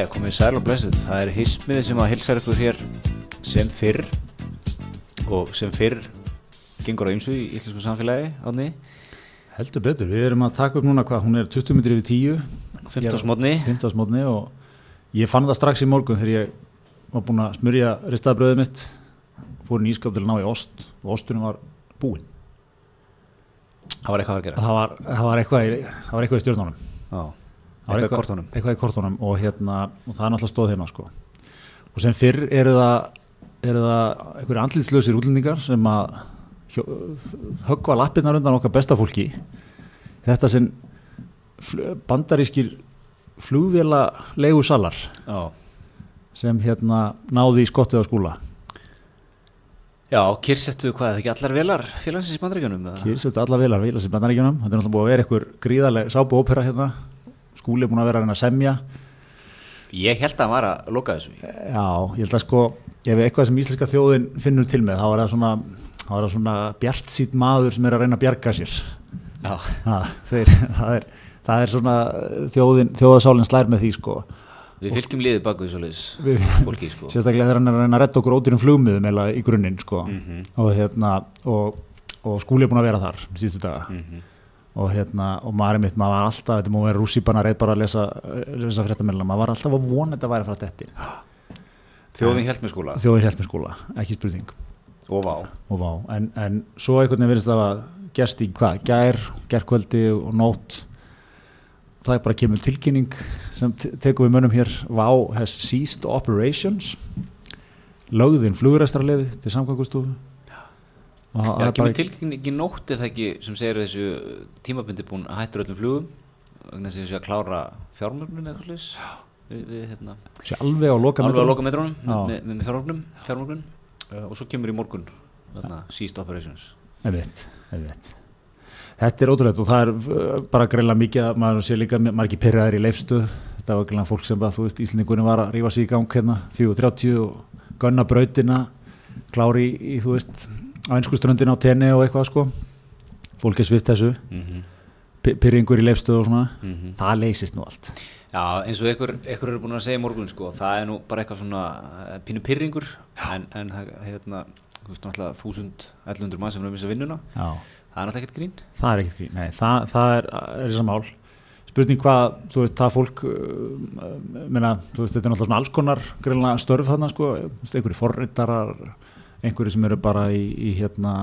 Jæja, komið sæl og blessuð. Það er hismiði sem að hilsar ykkur hér sem fyrr og sem fyrr gengur á ymsu í íslensku samfélagi ánni. Heldur betur, við erum að taka upp núna hvað, hún er 20 minnir yfir 10 15 smotni. 15 smótni og ég fann það strax í morgun þegar ég var búinn að smurja ristaðbröðið mitt fór í ískap til að ná í ost og osturinn var búinn Það var eitthvað að gera. það var, það var, eitthvað, í, það var eitthvað í stjórnunum Já, Var eitthvað í kortunum. eitthvað í kortunum og, hérna, og það er náttúrulega stóð heima sko. og sem fyrr eru það eru það einhverju andlitslausir útlendingar sem að höggva lappirnar undan okkar besta fólki þetta sem fl- bandarískir flugvela leigu salar Já. sem hérna náði í skottið á skúla Já, kyrsettu hvað, er það ekki allar velar félagsins í bandrækjunum? kýrsett alla velar vilas í bandaríkjunum þetta er náttúrulega búið að vera einhver gríðarleg sápu ópera hérna skúli er búin að vera að reyna að semja Ég held að hann var að loka þessu. Já, ég held að sko ef eitthvað sem íslenska þjóðin finnur til með þá er það svona, svona bjart sýtt maður sem er að reyna að bjarga sér Já. ha, þeir, það, er, það er svona þjóðin, þjóðasálinn slær með því sko Við fylgjum liðið baku því svoleiðis Við- fólki, sko. sérstaklega þegar hann er að reyna að redda okkur ódýrum flugmiðum eða í grunninn sko Mhm. og hérna og, og skúli er búin að vera þar síðustu daga Mhm. Og hérna og maður er mitt, maður var alltaf þetta múið vera rússipanna reyð bara að lesa, lesa fréttamælina, maður var alltaf að vona þetta væri að fara þetta Þjóðin held með skóla? Þjóðin helt með skúla, ekki spurning. Og vá. og vá, en, en svo einhvern veginn verðist það að gerst í hvað, gær, gærkvöldi og nótt. Það er bara kemur tilkynning sem te- tekur við mönnum hér. Vá has ceased operations. Lögðin flugræstralefið til samkvæmkustofu það er kemur tilkynningi nótt eða ekki sem segir að þessu tímabundi búin að hættur öllum flugum vegna þess að að klára fjármögnun eða eitthvað við hérna, alveg á loka að metrónum með, með, fjármögnun uh, og svo kemur í morgun þarna, Seized Operations. Einmitt, einmitt. Þetta er ótrúlega og það er uh, bara greila mikið að maður sé líka, ekki pyrraður í leifstöð þetta var greila fólk sem bara, þú veist, Íslendingunni var að rífa sig í gang hérna, 4.30 og gunna brautina klári í, í, þú veist á einsku ströndin á tenni og eitthvað sko. Fólk er svift þessu, mm -hmm. Pyrringur í leifstöð og svona. Mhm. það leysist nú allt. Já, eins og einhver, einhver eru búin að segja morgun sko, það er nú bara eitthvað svona uh, pínu pyrringur en, en hérna, þú veist náttúrulega 1100 mann sem er að missa vinnuna. Já, það er náttúrulega ekkert grín. Það er ekkert grín, nei, það, það er, er þess að mál. Spurning hvað, þú veist, það fólk uh, meina, þú veist, þetta er náttúrulega svona alls konar greinlega störf þarna, sko. Einhverju forritarar einhverju sem eru bara í, í hérna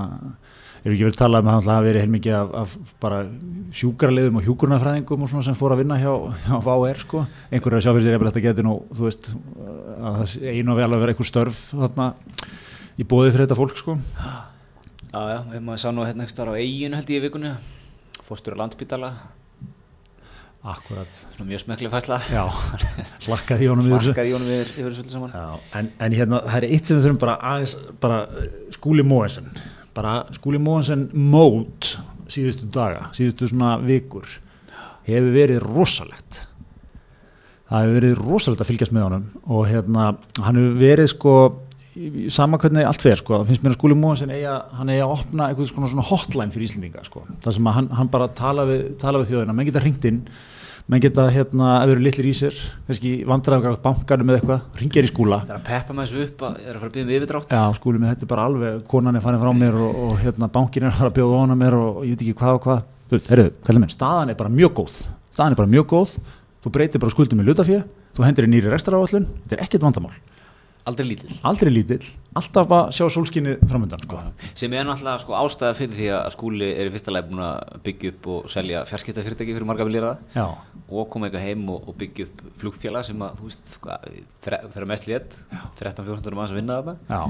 ef ekki verið talað um að það verið heilmikið af, af bara sjúkrarleiðum og hjúkurnafræðingum og svona sem fór að vinna hjá, hjá VR sko, einhverju að sjá fyrir sér ef þetta geti nú, þú veist að það einu og vel að vera einhver störf þarna í bóði fyrir þetta fólk sko. Já, já, ef maður sá nú hérna ekki starf á eiginu held ég í vikunni. Fórstur á landspítala Akkurat. Svona mjög smekli fæsla Já, hlakkaði í honum yfir Markaði Jónum yfir, yfir öllu saman. Já, en, en hérna, það er eitt sem við þurfum bara aðeins, bara uh, Skúli Móensen, bara Skúli Móensen mót síðustu daga, síðustu svona vikur, hefur verið rosalegt. Það hefur verið rosalegt að fylgjast með honum og hérna, hann hefur verið sko, sama hvernig allt fer sko, það finnst mér að Skúli eiga, hann eiga að opna eitthvað svona, hotline fyrir Íslendinga sko, það sem hann, hann bara tala við, tala við þjóðina, menn geta hringt inn, menn geta hérna, ef þeir eru litlir í sér, kannski vandræðum bankanum eða eitthvað, ringir í skúla. Það er að peppa maður þessu upp að það er að fara að byggja um yfirdrátt. Já, skúli mig, þetta er bara alveg, konan er farin frá mér og, og hérna, bankin er að fara að bjóða hana mér og, og ég veit ekki hvað og hvað. Þú heyrðu, kallið minn, staðan er bara mjög góð. Staðan er bara mjög góð, þú breytir bara skuldum í lutafjö, þú hendur í nýri rekstraráallun, þetta er ekkert vandamál. Aldrei lítill. Aldrei lítill, alltaf að sjá sólskinni framöndan, sko. sem er náttúrulega sko ástæða fyrir því að skúli er í fyrsta leið búin að byggja upp og selja fjarskiptafyrirtæki fyrir marga viljara Já, og koma eitthvað heim og, og byggja upp flugfélag sem að þú veist hvað, þre- þeirra mest létt 13-14 manns að vinna þarna. Já,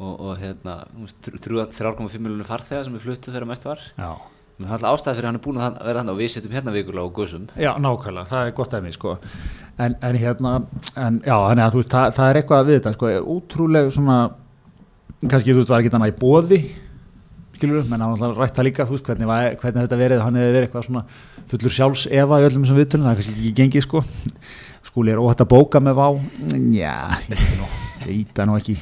og, og hérna þú veist, þrjú- þrjú- 3,5 miljonir farþega sem er fluttu þeirra mest var. Já. Það er alltaf ástæða fyrir að hann er búin að vera þannig og við setjum hérna vikulega og guðsum Já, nákvæmlega, það er gott af mig sko. en, en hérna en, já, þannig að þú veist, það, það er eitthvað við þetta sko, útrúlega svona kannski þú veist, var ekki þannig í bóði skilur menn hann alltaf rætt það líka þú veist, hvernig, var, hvernig þetta verið, hann hefði verið eitthvað svona fullur sjálfs efa í öllum þessum viðtölum það er kannski ekki gengið sko. Skúli er óhætt að bóka með vá. Já, ég veit nú, ég veit það nú ekki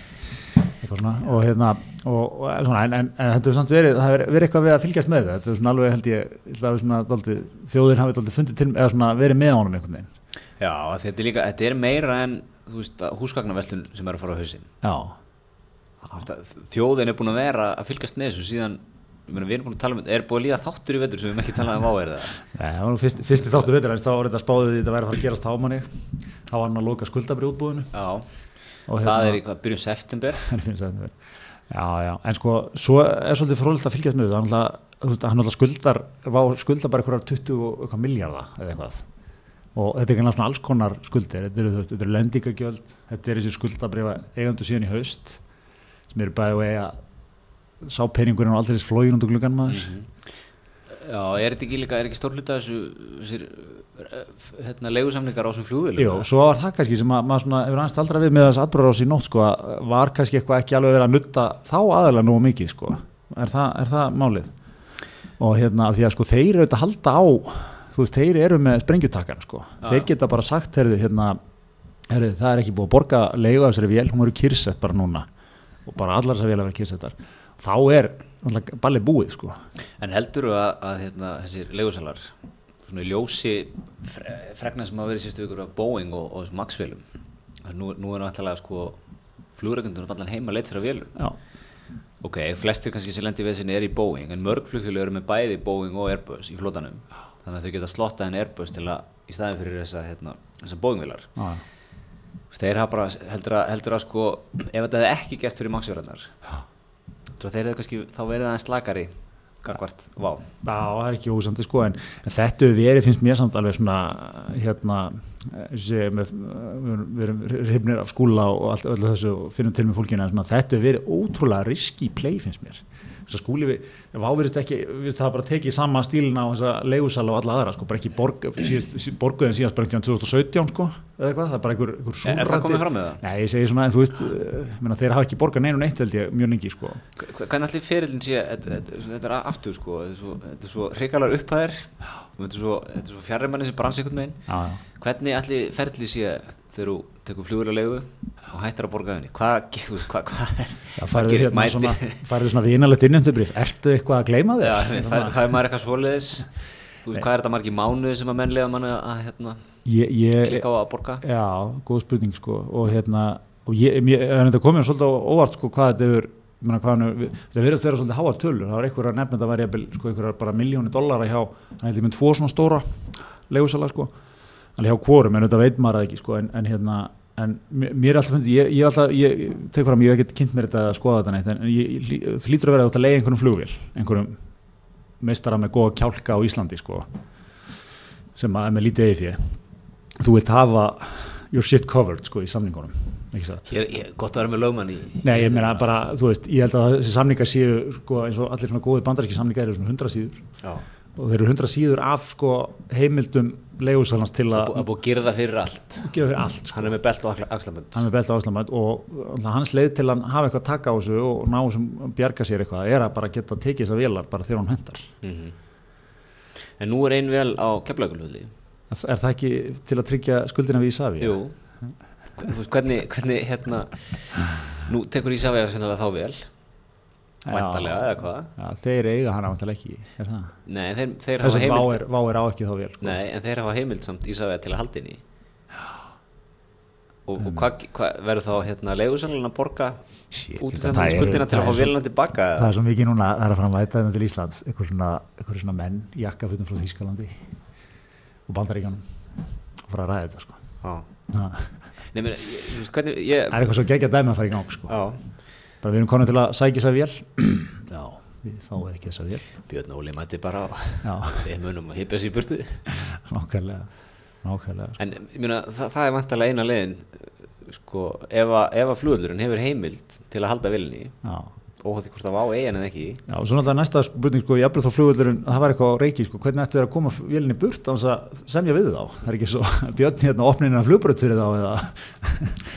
eitthvað svona og hérna og, og svona, en, en, en þetta er samt verið það hefur verið eitthvað við að fylgjast með það þetta er svona alveg held ég, ég ætla að við svona dálítið, þjóðin hafi dálítið fundið til, eða svona verið með honum einhvern veginn. Já, þetta er líka, þetta er meira en húsgagnarveslun sem er að fara á hausinn. Já, að Þjóðin er búin að vera að fylgast með þessu síðan við erum búin að tala um þetta, er búin að líða þáttur í vetur sem við erum ekki talað um á er það? Nei, það var nú fyrst, fyrsti þáttu veitur þá var þetta spáðið því þetta væri að fara að gerast á manni þá var hann að loka skuldabri útbúðinu Já, hérna- það er í hvað, byrjum september? Já, já, en sko, svo er svolítið frólilt að fylgjast með þetta, hann alltaf, alltaf skuldar, skuldar bara einhverjar 20 og eitthvað miljardar eða eitthvað. Og þetta er ekki svona alls konar skuldir, þetta eru, eru lendingagjöld, þetta er þessi skuldabrifa eigandu síðan í haust sem eru bæði og eiga sá peningurinn og aldrei þess flógin undir gluggan maður. Já, er þetta ekki líka, er ekki stór hluta þessu, þessir eh, hérna, leigusamlingar á þessum flugvélum? Jú, svo var það kannski sem að maður svona hefur aðeins aldrei við með þess atbyrður á sín nótt sko, að var kannski eitthvað ekki alveg verið að nutta þá aðalega nú mikið sko. er, það, er það málið og hérna því að sko þeir eru að halda á þú veist, þeir eru með sprengjutakkan sko. þeir geta bara sagt herri, hérna, herri, það er ekki búið að borga leigu af þessari vél, hún eru kyrsett bara núna og bara allar þessar vél að vera kyrsettar þá er ballið búið sko. En heldur þú að, að hérna, þessir leigusalar, svona í ljósi fre, fregna sem hafa verið sístu ykkur af Boeing og, og að nú, nú er náttúrulega sko flugreikundunum allan heima leitt sér af vélum. Já, Ok, flestir kannski sem lendir við sinni er í Boeing, en mörg flugfjölu eru með bæði Boeing og Airbus í flotanum. Þannig að þau geta slottað en Airbus til að, í staðin fyrir þessa, hérna, þessa Boeing-vélar. já, Þeir hafa bara, heldur að, heldur að sko, ef þetta hefði ekki gæst fyrir Max-vélarnar, þeir hefði kannski þá verið aðeins slakari, gangvart, vá. Það er ekki ósandi sko en, en þetta verið, finnst mér samt alveg svona hérna með, við, við erum hrifnir af skúla og allt öllu þessu og finnum til með fólkina en svona, þetta verið ótrúlega risky play finnst mér þess að skúli við, ef áverist ekki við það bara tekið sama stílin á þessa leigusala og alla aðra sko, bara ekki borg, síðast, borguðin síðast bara einhvern 2017 sko, eða eitthvað, það er bara einhver, einhver Er- er það komið fram með það? Nei, ég segi svona, en þú veist, eh, meina, þeir hafa ekki borgað neinu neitt held ég mjög lengi sko Hvernig allir fyrirlin sé, þetta, er aftur sko, þetta er svo, hrikalar upphæðir, þetta er svo, svo fjarrimanni sem bransi einhvern veginn. Hvernig allir ferli sé þegar þú tekur leigu og hættir að borga henni? Hvað, hvað, hvað er, Já, færðu gerist? hérna svona, svona vinalegt innjöndubríf, ertu eitthvað að gleyma þér? Já, það það er maður eitthvað veist, hvað er þetta margir mánuði sem að menn lega manni að hérna, klika á að borga? já, góð spurning sko og hérna, og ég, ég er þetta komið svolítið á óvart sko hvað þetta hann, þetta verðast þeirra svolítið háar tölur það var einhver að nefna þetta var sko, einhverjar bara miljóni dollara hjá, hann hefði með tvo svona stóra legusala sko alveg hjá kvorum, en þetta veit maður það ekki sko en, en hérna, en mér er alltaf fundið ég, ég, alltaf, ég tek fram, ég hef ekki kynnt mér þetta að skoða þetta neitt, en það hlýtur að vera að leiða einhverjum flugvél, einhverjum meistara með góða kjálka á Íslandi sko sem að er með lítið eigi fyrir þú vilt hafa your shit covered sko í samningunum Ég, ég, gott að vera með lögmann í. Nei, ég meina bara, þú veist, ég held að þessi samningar séu sko eins og allir svona góði bandaríski samningar eru svona 100 síður. Já, og þeir eru 100 síður af sko heimildum leigusalans til að að búið að gera það fyrir allt. fyrir allt sko. Hann er með belt og axlamönd. er og hans leið til að hafa eitthvað að taka á þessu og ná sem bjarga sér eitthvað er að bara geta tekið þessar vélar bara þegar hann hendar Mm En nú er ein vel á keflagulhulli. er það ekki til að tryggja skuldina við Ísafi? Jú, hvernig, hvernig hérna, nú tekur Ísafjörð sennilega þá vel, væntalega eða hvað? Já, þeir eiga hana vantilega ekki, er það? Nei, þeir, þeir hafa heimild, er, vá á ekki þá vel sko. nei, en þeir hafa heimild samt Ísafjörð til að halda inn í. Og, og hvað hva, verður þá hérna leigusalinn að borga Shit, út það þetta er- skuldina til það að fá vélina tilbaka? Það er svo mikið núna, það er að fara að mæta þetta til Íslands eitthvað svona, eitthvað svona menn í jakkafutum frá Þýskalandi og Bandaríkanum og fara að ræða þetta sko. Já. Það Nei, meni, ég, hvernig, ég, er eitthvað svo geggja dæmi að fara í gang sko. já, bara við erum konin til að sækja þessa vél já, við fáum ekki þessa vél Björn Óli mætti bara á, við munum að hýpa sér burtu. nákvæmlega nákvæmlega sko. En meina, það, það er vantarlega eina leiðin, sko, ef að, að flugöldurinn hefur heimild til að halda vélinni, já, því hvort það var á eigin en ekki, já, og svo náttúrulega næsta spurning sko, jafnvel þá flugvöldurinn, það var eitthvað á reiki sko, hvernig ættu þeir að koma vélinni burt á þess að semja við þá, það er ekki svo björn hérna opnin að flugbröð fyrir þá eða?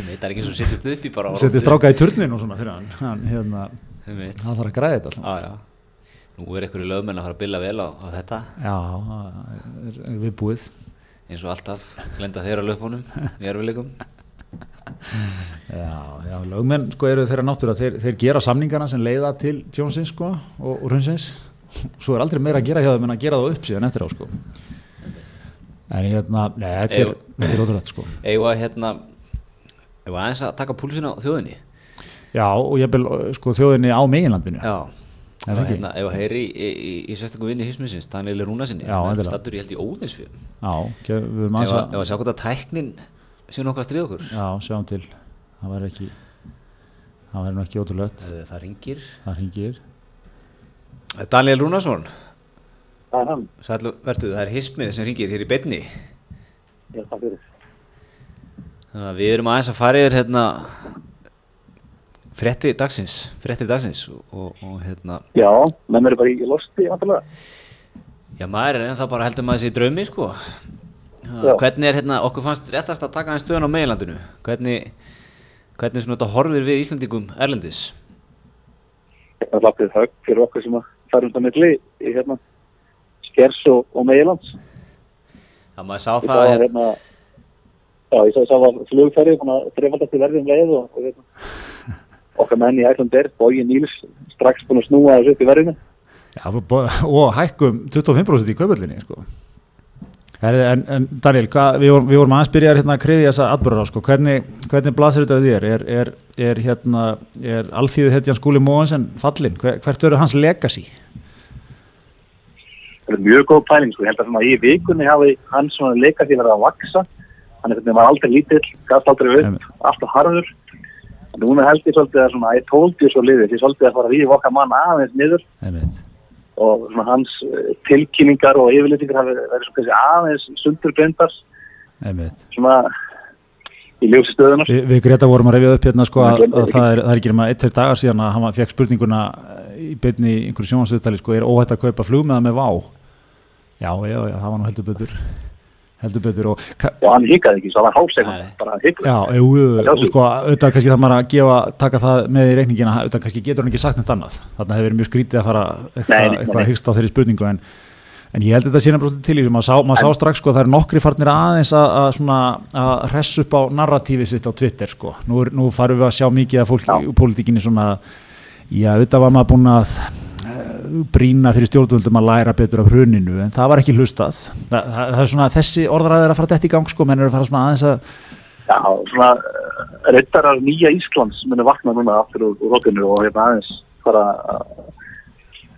Það er ekki svo sittist upp í bara á setja stráka í turnin og svona fyrir hann, hann hérna, það þarf að græða þetta alltaf Já, já. Nú er einhverju lögmenn að fara að billa vel á, á þetta, Já, er, er við búið eins og alltaf, lenda þeirra erfileikum. Já, já, lögmenn sko eru þeirra náttúrulega þeir, þeir gera samningana sem leiða til tjónsins sko og, og hrunsins. Svo er aldrei meira að gera hjá þeim en að gera það upp síðan eftir á sko. En hérna, nei, þetta er, þetta er ótrúlegt sko. Eða hérna Eða aðeins að taka púlsin á þjóðinni? Já, og ég bel sko þjóðinni á meginlandinu. Já. Ekki? hérna, ef að heyri í, í, í sérstakku vinni hismisins, Daniel Rúna sinni Já, endilega. Stattur ég held í óðinsfjörn já, við aðeins að, það nokkuð að stríða okkur? Já, sjáum til, það var ekki það var nú ekki ótrúlegt. Eh, Það ringir það hringir. Daniel Rúnarsson. Það er hann, Sætlu, verðu, það er hismið sem ringir hér í beinni. Ég það fyrir. Þannig að við erum aðeins að fara yfir hérna frétti dagsins, frétti dagsins og, og, og hérna, Já, menn eru bara í losti, vantilega. já maður er ennþá bara heldur maður sér í draumi sko Já. Hvernig er hérna, okkur fannst réttast að taka aðeins stöðun á meginlandinu hvernig, hvernig svona þetta horfir við Íslandingum Erlendis Það er lafðið högg fyrir okkur sem að farum það milli í hérna Skers og, og Meilands. Það maður sá Ég það að hérna, já, ég sá, sá að flugferði, þannig að þreifaldast í verðum leið og, og hérna, okkar menn í Æsland er, Bói Níls, strax búin að snúa þessu upp í verðinu. já, og hækkum 25% í kaupöllinni sko en, en Daniel, hvað, við, vorum, við vorum aðeins byrjar hérna að krifja þessa atbyrður á sko. hvernig, hvernig blasir þetta við þér? Er, er, er, hérna, er alþýðu hetjan skúli Móhansen fallin? Hver, hvert verður hans legacy? Það er mjög góð pæling, sko. Ég held að svona í vikunni hafi hann svona því verið að vaksa. Hann er var aldrei lítill, gafst aldrei upp, alltaf harður. En núna held ég svolítið að svona, I told you svo liðið, því svolítið að fara að rífa okkar mann aðeins niður Einmitt. Og hans eh, tilkynningar og yfirlýtingar hafi verið svona aðeins sundurgrindar, Einmitt. svona í ljósi stöðunar. Vi, við Greta vorum að reyfja upp hérna sko að, að það, er, það er ekki nema eitt, tveir dagar síðan að hann fekk spurninguna í beinni í einhverju sjónvarsviðtali sko, er óhætt að kaupa flugmiða með vá? Já, já, já, það var nú heldur betur heldur betur og Og hann hikaði ekki, svo hann var hálfsegund, Nei. bara hikaði. Já, Það og sko, auðvitað kannski það maður að gefa, taka það með í reikningina, auðvitað kannski getur hann ekki sagt neitt annað. Þarna hefur verið mjög skrítið að fara eitthvað, eitthvað nei. hyggst á þeirri spurningu, en, en ég held þetta síðan bara til í þessu, maður sá, maður sá strax sko, það er nokkri farnir aðeins að, að svona, að hress upp á narratífið sitt á Twitter sko. Nú, er, nú farum við að sjá mikið að fólki Já. í pólitíkinni svona, já, auðvitað var maður búin að eh, brýna fyrir stjórnvöldum að læra betur af hruninu, en það var ekki hlustað. Það, það, það er svona, þessi orðræður að fara dætt í gang sko, menn eru að fara svona aðeins að Já, svona uh, reyttarar nýja Íslands muni vakna núna aftur úr, rótinu og hérna aðeins fara að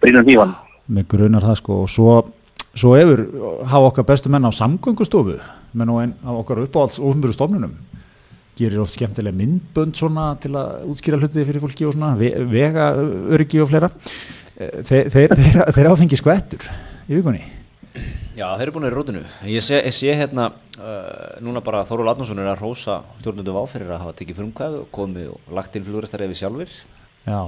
brýna hnífan. með grunar það sko og svo, svo hefur hafa okkar bestu menn á samgöngustofu menn og einn af okkar uppáhalds ofnbjörðu stofnunum gerir oft skemmtilega myndbönd svona til að útskýra hluti fyrir fólki og svona ve vega öryggi og fleira Eh, þeir, þeir, þeir, þeir áfengi skvettur í vikunni Já, þeir eru búin í rótinu. Ég sé, ég sé hérna, uh, núna bara Þóru Latnarsson er að rósa stjórnundu vá fyrir að hafa tekið frumkvæð og komið og lagt inn fluguristari við sjálfur. já,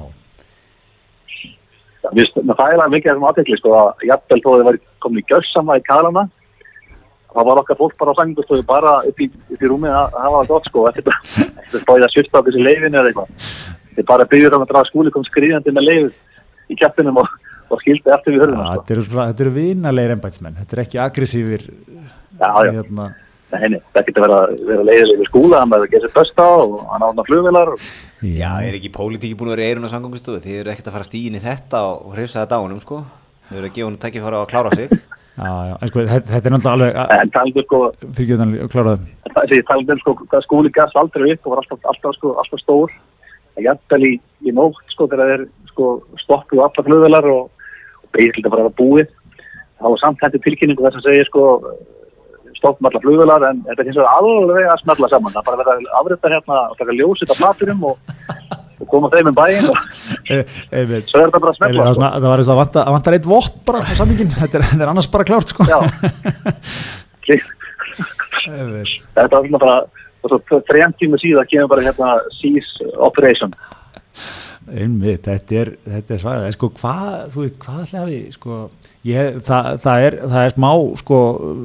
Við stöðum að mikið þessum aðtekli sko að jafnvel þó þið væri komin í gjössama í kalana þá var okkar fólk bara á sangustofu bara upp í, upp í rúmi að að hafa það gott sko þetta er spáðið að svifta á þessi leifinu eða eitthvað þið bara byggður um að draga skúli kom skriðandi með leif í kjappunum og, og skildi eftir við sko. þetta eru, eru vinalegir embætsmenn þetta er ekki aggressífir Já, já. hérna, Nei, nei, það getur verið að vera leiðileg við skúla hann verður að gera sér besta og hann átna flugvilar og Já, er ekki pólitíki búin að vera í eirun á samgöngustofu? Þið eru ekkert að fara stíðin í þetta og hrifsa þetta á honum, sko. Þið eru að gefa honum tækifæra á að klára sig. já, já, en sko þetta, er náttúrulega alveg en talandi sko fyrir ekki að klára það það sé talandi um sko hvað skúli gas aldrei upp og var alltaf, alltaf, sko, alltaf stór en jafnvel í, í nótt sko þegar þeir sko stoppu allar flugvilar og, og beigir til að bara að búið þá var samt þetta tilkynningu þess að segja sko stoppum allar flugvilar en þetta er hins vegar alveg að smella saman það er bara að afrita hérna og taka ljósið af platurum og, og koma þeim um bæinn og e, e, e, svo er þetta bara að Það, smella það, sko. það var eins og að vanta, að vantar eitt vott bara á samingin, þetta, er- er annars bara klárt sko. Já. Einmitt. þetta var svona bara og svo þrejum tíma síðan kemur bara hérna Seize Operation Einmitt, þetta er, þetta er svæðið, sko hvað, þú veist, hvað ætla við, sko, ég, það, það, er, það er smá, sko,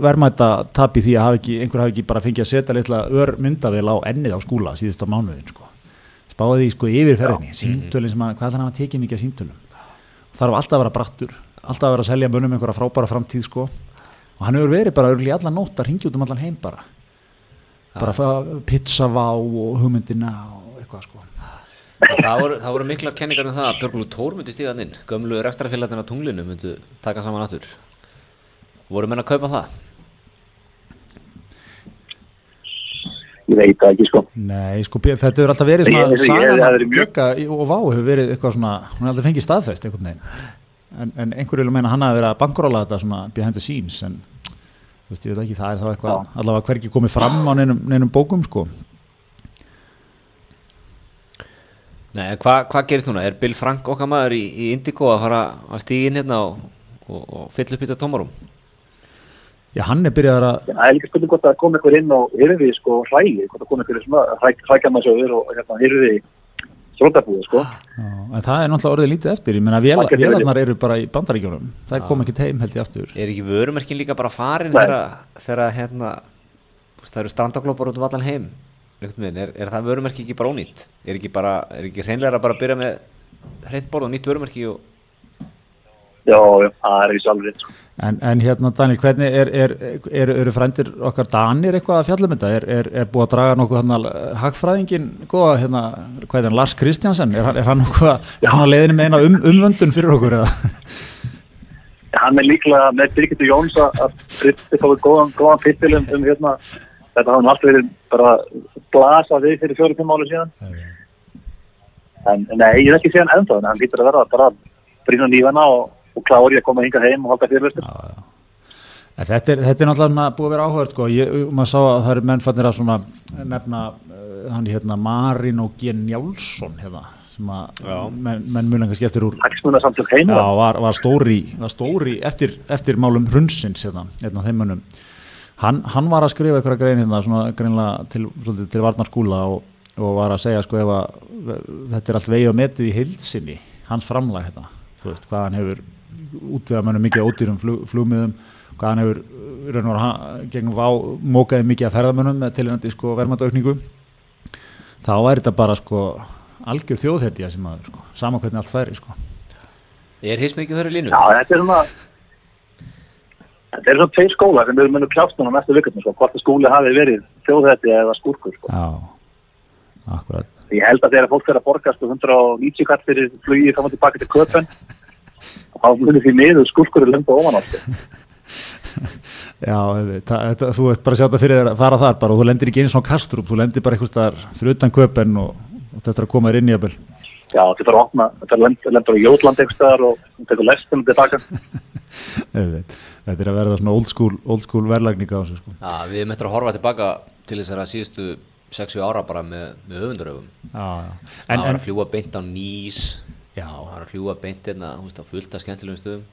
verðmæta tap í því að hafa ekki, einhver hafi ekki bara fengið að setja litla ör myndavél á ennið á skúla síðust á mánuðin, sko, spáði sko, yfirferðinni, símtölin sem hann, hvað ætla hann að tekið mikið af símtölum, þarf alltaf að vera brattur, alltaf að vera að selja mönnum einhverja frábæra framtíð, sko, og hann hefur verið bara örgulega allan nótt að ringja út um allan heim bara, bara að pizzavá og hugmyndina og. Það voru, það voru miklar kenningar um það að Björgúlu Tór myndi stíða hann inn. Gömlu rekstrafélagarnir á tunglinu myndu taka saman aftur. Voru menn að kaupa það? ég veit það ekki sko Nei, sko, þetta hefur alltaf verið svona sagan er mjög- Bjögga og Vá hefur verið eitthvað svona hún hefur aldrei fengið staðfest einhvern veginn en, en einhverju vil meina að hann hafi verið að bankurála þetta svona behind the scenes en þú veist, ég veit ekki, það er þá eitthvað allavega hvergi komið fram á neinum, neinum bókum sko Nei, en hvað hva gerist núna? Er Bill Frank okkar maður í, í Indigo að fara að stíga inn hérna og, og, og fylla upp í þetta tómarum? Já, hann er byrjaðar að það er líka spurning hvort það kom einhver inn og hyrði sko hræði, hvort það kom einhver svona hrækjamarsöður og hérna hyrði þróttabúið sko. Já, en það er náttúrulega orðið lítið eftir, ég verið. vélarnar eru bara í bandaríkjónum, það er komið ekki heim held ég aftur. Er ekki vörumerkin líka bara farin þegar, hérna, það eru strandaglópar út um allan heim? Einhvern veginn, Er, er það vörumerki ekki bara ónýtt? Er ekki, bara, er ekki hreinlega bara að byrja með hreitt borð og nýtt vörumerki og Já, já, það er ekki alveg rétt sko. En, en hérna Daniel, hvernig er, er, er, eru frændir okkar Danir eitthvað að fjalla um þetta? Er, er, er búið að draga nokkuð hann hagfræðingin góða, hérna, hvað er hann, Lars Kristjansen? Er, hann- er hann nokkuð, er hann á leiðinu með eina um, umvöndun fyrir okkur eða? Hann er líklega með Birgitur Jóns að að Fritti fóði góðan, góðan pittil um, um hérna, þetta hafði nú alltaf verið bara blasa við fyrir fjóri-fimm áli síðan. En nei, ég er ekki síðan ennþá, en hann lítur að vera bara brýna lífana og, og klári að koma hingað heim og halda fyrirlistur. En Þetta er, þetta er náttúrulega svona búið að vera áhugað sko. ég, maður sá að það eru mennfannir að svona nefna uh, hann hérna Marin og G. Njálsson hérna, sem að menn, menn mjög lengi skeftir úr. Já, var, var stóri, var stóri eftir, eftir málum hrunsins hérna, hérna þeim mönnum. Hann, hann var að skrifa eitthvað grein hérna, svona greinlega til, svolítið, til varnarskúla og, og var að segja sko ef að þetta er allt vegi og metið í heilsinni, hans framlag hérna, þú veist, hvað hann hefur útvega mönnum mikið ódýrum flug, flugmiðum, hvað hann hefur raun og veru ha- gegnum vá mókaði mikið að ferðamönnum með tilhengandi sko verðmættaukningu þá er þetta bara sko algjör þjóðhetja sem aður sko, sama hvernig allt færi sko. er hins mikið höru línu? Já, þetta er svona Þetta er svona tveir skóla sem við munum klást núna næstu vikurnar, sko, hvort að skóli hafi verið þjóðhætti eða skúrkur, sko. Já, akkurat Ég held að þegar fólk er að borga sko 190 kall fyrir flugið fram og tilbaka til köpen þá munir því miður skúrkur er löngu ofan á sko. Já, þú ert bara að sjá þetta fyrir þér að fara þar bara og þú lendir ekki einu svona kastrup, þú lendir bara eitthvað staðar fyrir utan köpen og, og þetta er að koma þér inn í að Já, þetta er að opna, þetta lend- lendur á Jótland einhvers staðar og tekur lestunum tilbaka. þetta er að verða svona old school, old school verðlagninga á þessu sko. Já, við möttum að horfa tilbaka til þessara síðustu 60 ára bara með, með höfunduröfum. Já, já. En, En, það var að fljúa beint á Nýs, já, það var að fljúa beint hérna, þú veist, á fullt af skemmtilegum stöðum.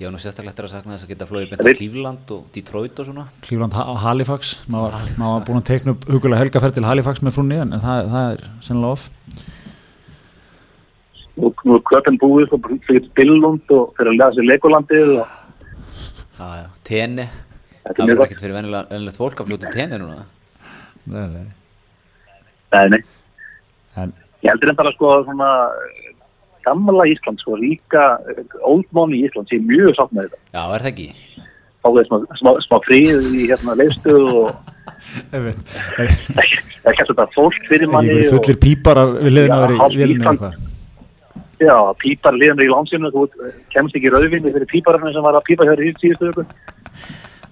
Ég var nú sérstaklega eftir að sakna þess að geta flóið beint á Cleveland og Detroit og svona. Cleveland Ha- Halifax, maður var búin að teikna upp hugulega helgaferð til Halifax með frúnni en það, það er sennilega off. Nú, nú er köpen búið, sko, fyrir Billund og fyrir að lega sér Legolandið og Já, já, Tene. Þetta er Það verður ekkert fyrir venjulegt fólk að fljóta Tene núna. Nei, nei. Nei, nei. En, Ég heldur enda að sko svona eh, gamla Ísland, sko, ríka eh, old money Ísland, sé mjög sátt með þetta. Já, er það ekki? Fá þeir smá, smá, smá frið í hérna leiðstöðu og er, það er kannski þetta fólk fyrir manni ekki fullir píparar við liðin að Já, vera í hálft vélinu Ísland. eitthvað. Já, pípar liðan í lánsinu, þú kemst ekki rauðvinni fyrir pípararnir sem var að pípa hér í síðustu viku.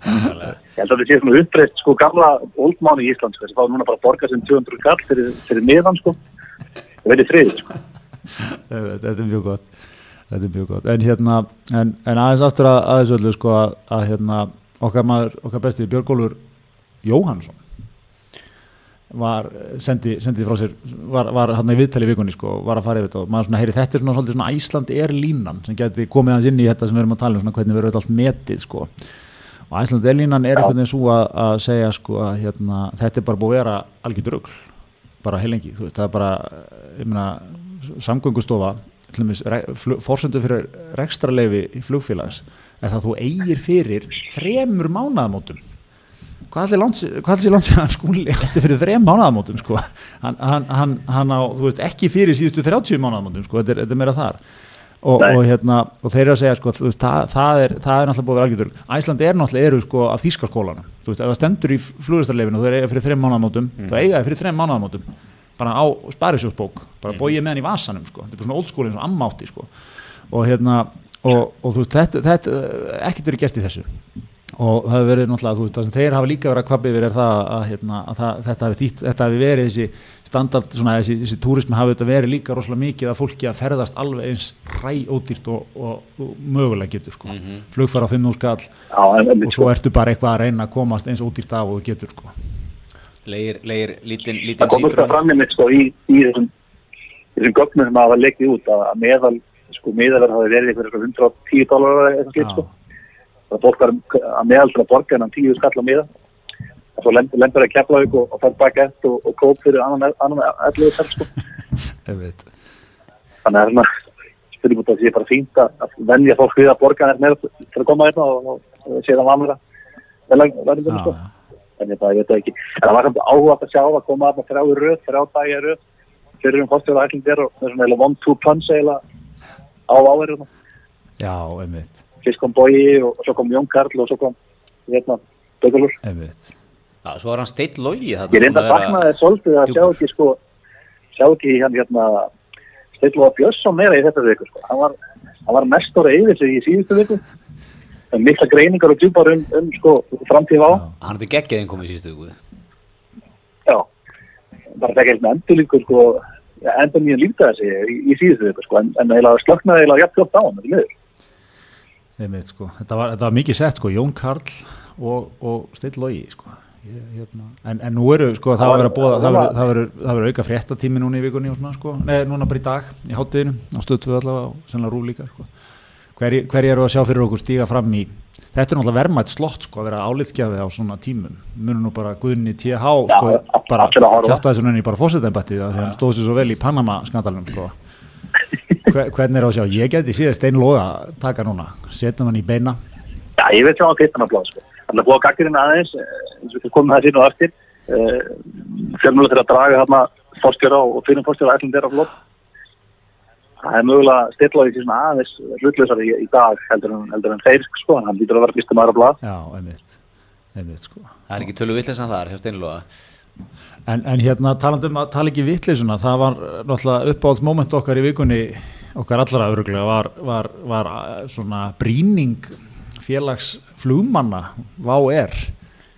Ég held að við séum svona uppreist sko gamla old money í Ísland, sko, sem fá núna bara að borga sem 200 kall fyrir, fyrir miðan, sko. Það verður friðið, sko. Þetta er mjög gott þetta er mjög gott, en hérna en, en aðeins aftur að aðeins öllu sko að, að hérna, okkar maður, okkar besti Björgólfur Jóhannsson var, sendi, sendi frá sér var, var hann í viðtali vikunni sko var að fara yfir þetta og maður svona heyri þetta er svona svolítið svona Æsland er línan sem geti komið hans inn í þetta sem við erum að tala um svona hvernig verður þetta allt metið sko. Og Æsland er línan er einhvern veginn svo að, að segja sko að hérna, þetta er bara búið að vera algjör drugl bara heilengi, þú veist, það er bara ég meina, samgöngustofa fórsendu fyrir rekstraleifi í flugfélags er það að þú eigir fyrir þremur mánaðamótum hvað allir lands, hvað allir lands hann skúli hætti fyrir þrem mánaðamótum sko. hann, hann, hann, hann á, þú veist, ekki fyrir síðustu 30 mánaðamótum, sko, þetta er, þetta er meira þar og, og, hérna, og þeir eru að segja sko, þú veist, það, það, er, það er náttúrulega búið að vera algjörður Æsland er náttúrulega eru sko af þýskaskólanum þú veist, ef það stendur í flugistarleifinu og þeir eiga fyrir þrem mánaðamótum, mm. þá eiga þeir fyrir þrem mánaðamótum bara á sparisjósbók bara mm. bóið með hann í vasanum sko. þetta er bara svona old school eins og ammátti sko. og hérna og, og þú veist, þetta, þetta ekkert verið gert í þessu og það hefur verið náttúrulega, þú veist, það sem þeir hafa líka verið að kvabbi yfir er það að, hérna, að það, þetta hafi þýtt, þetta hafi verið þessi standard, svona þessi, þessi túrismi hafi þetta verið líka rosalega mikið að fólki að ferðast alveg eins ræ ódýrt og, og, og mögulega getur sko, flugfara á 5.000 skall Já, og svo ertu bara eitthvað að reyna að komast eins ódýrt af og þú getur sko. Leir, leir, lítinn, það lítinn komur það síbrón fram í mitt sko í, í þessum, þessum gögnum sem hafa leikið út að, meðal, sko meðalverð hafi verið eitthvað 110 dólar eða eitthvað sko. Það fólk var að meðal til að borga hennan 10 skall á miða. Og svo lendur lendur að kepla og, og fær bakett og, og kóp fyrir annan, annan 11 skall sko. Þannig að það er spurning út að það sé bara fínt að, að venja fólk við að borga hennar meira til að koma hérna og, og, og sé það vanlega. Já, sko. En það það var samt áhugað að sjá að koma að þrjá í röð, dagi í röð. Fyrir um fórstjóða ætlindir og með svona one-two punch á áverðuna. já, einmitt, Fyrst kom Bogi og, og svo kom Jón Karl og svo kom hérna Dögulur. svo var hann steitt logi Ég reynda að sakna þess svolítið að sjá ekki sko, sjá ekki hann hérna Steilóa Björnsson meira í þetta viku sko. Hann var, hann var mestur að yfir sig í síðustu viku. Mikla greiningar og djúpar um, um sko framtíð á. Hann hefði geggið einn komið í síðustu viku Já. Bara það ekki endurlíkur sko, endur mjög lífta þessi í, í síðustu viku sko. En, en slöknaði eiginlega jafn flott á hann, þetta miður. Einmitt, sko. þetta, var, þetta var mikið sett sko, Jón Karl og, og Steinn Logi sko. Hérna. en, en nú eru sko, það að búa það verður- það verður það verður auka fréttatími núna í vikunni svona sko, nei, núna bara í dag í hátteginu, á stöðtöðu allavega og sennilega rú líka sko. hverji hver eru að sjá fyrir okkur stíga fram í þetta er náttúrulega verðmætt slott sko, að vera álitskjafi á svona tímum munum nú bara Guðni TH sko, Já, bara að kjafta þessu nönni bara fósitembætti þegar hann stóð sér svo vel í Panama skandalunum sko. Hver, hvernig er á að sjá, ég geti síðan Steinn Loga taka núna, setjum hann í beina Já, ég veit sjá hann fyrst hann að blóða sko. Þannig að búa gaggirinn aðeins, eh, eins og við komum það sín og eftir. Fjölmjölu til að draga þarna fórstjóra og fyrir fórstjóra ætlum þeirra flott. Það er mögulega stillóði til svona aðeins hlutlausar í, í dag heldur en, heldur en þeir sko, en hann lítur að vera fyrstum aðra blað. Já, einmitt, einmitt sko. Það er ekki tölu vittlesan þar hjá Steinlóa En, en hérna talandi um að tala ekki vittleysuna, það var eh, náttúrulega uppáhalds moment okkar í vikunni, okkar allra öruglega, var, var, var eh, svona bríning félags flugmanna, VAR,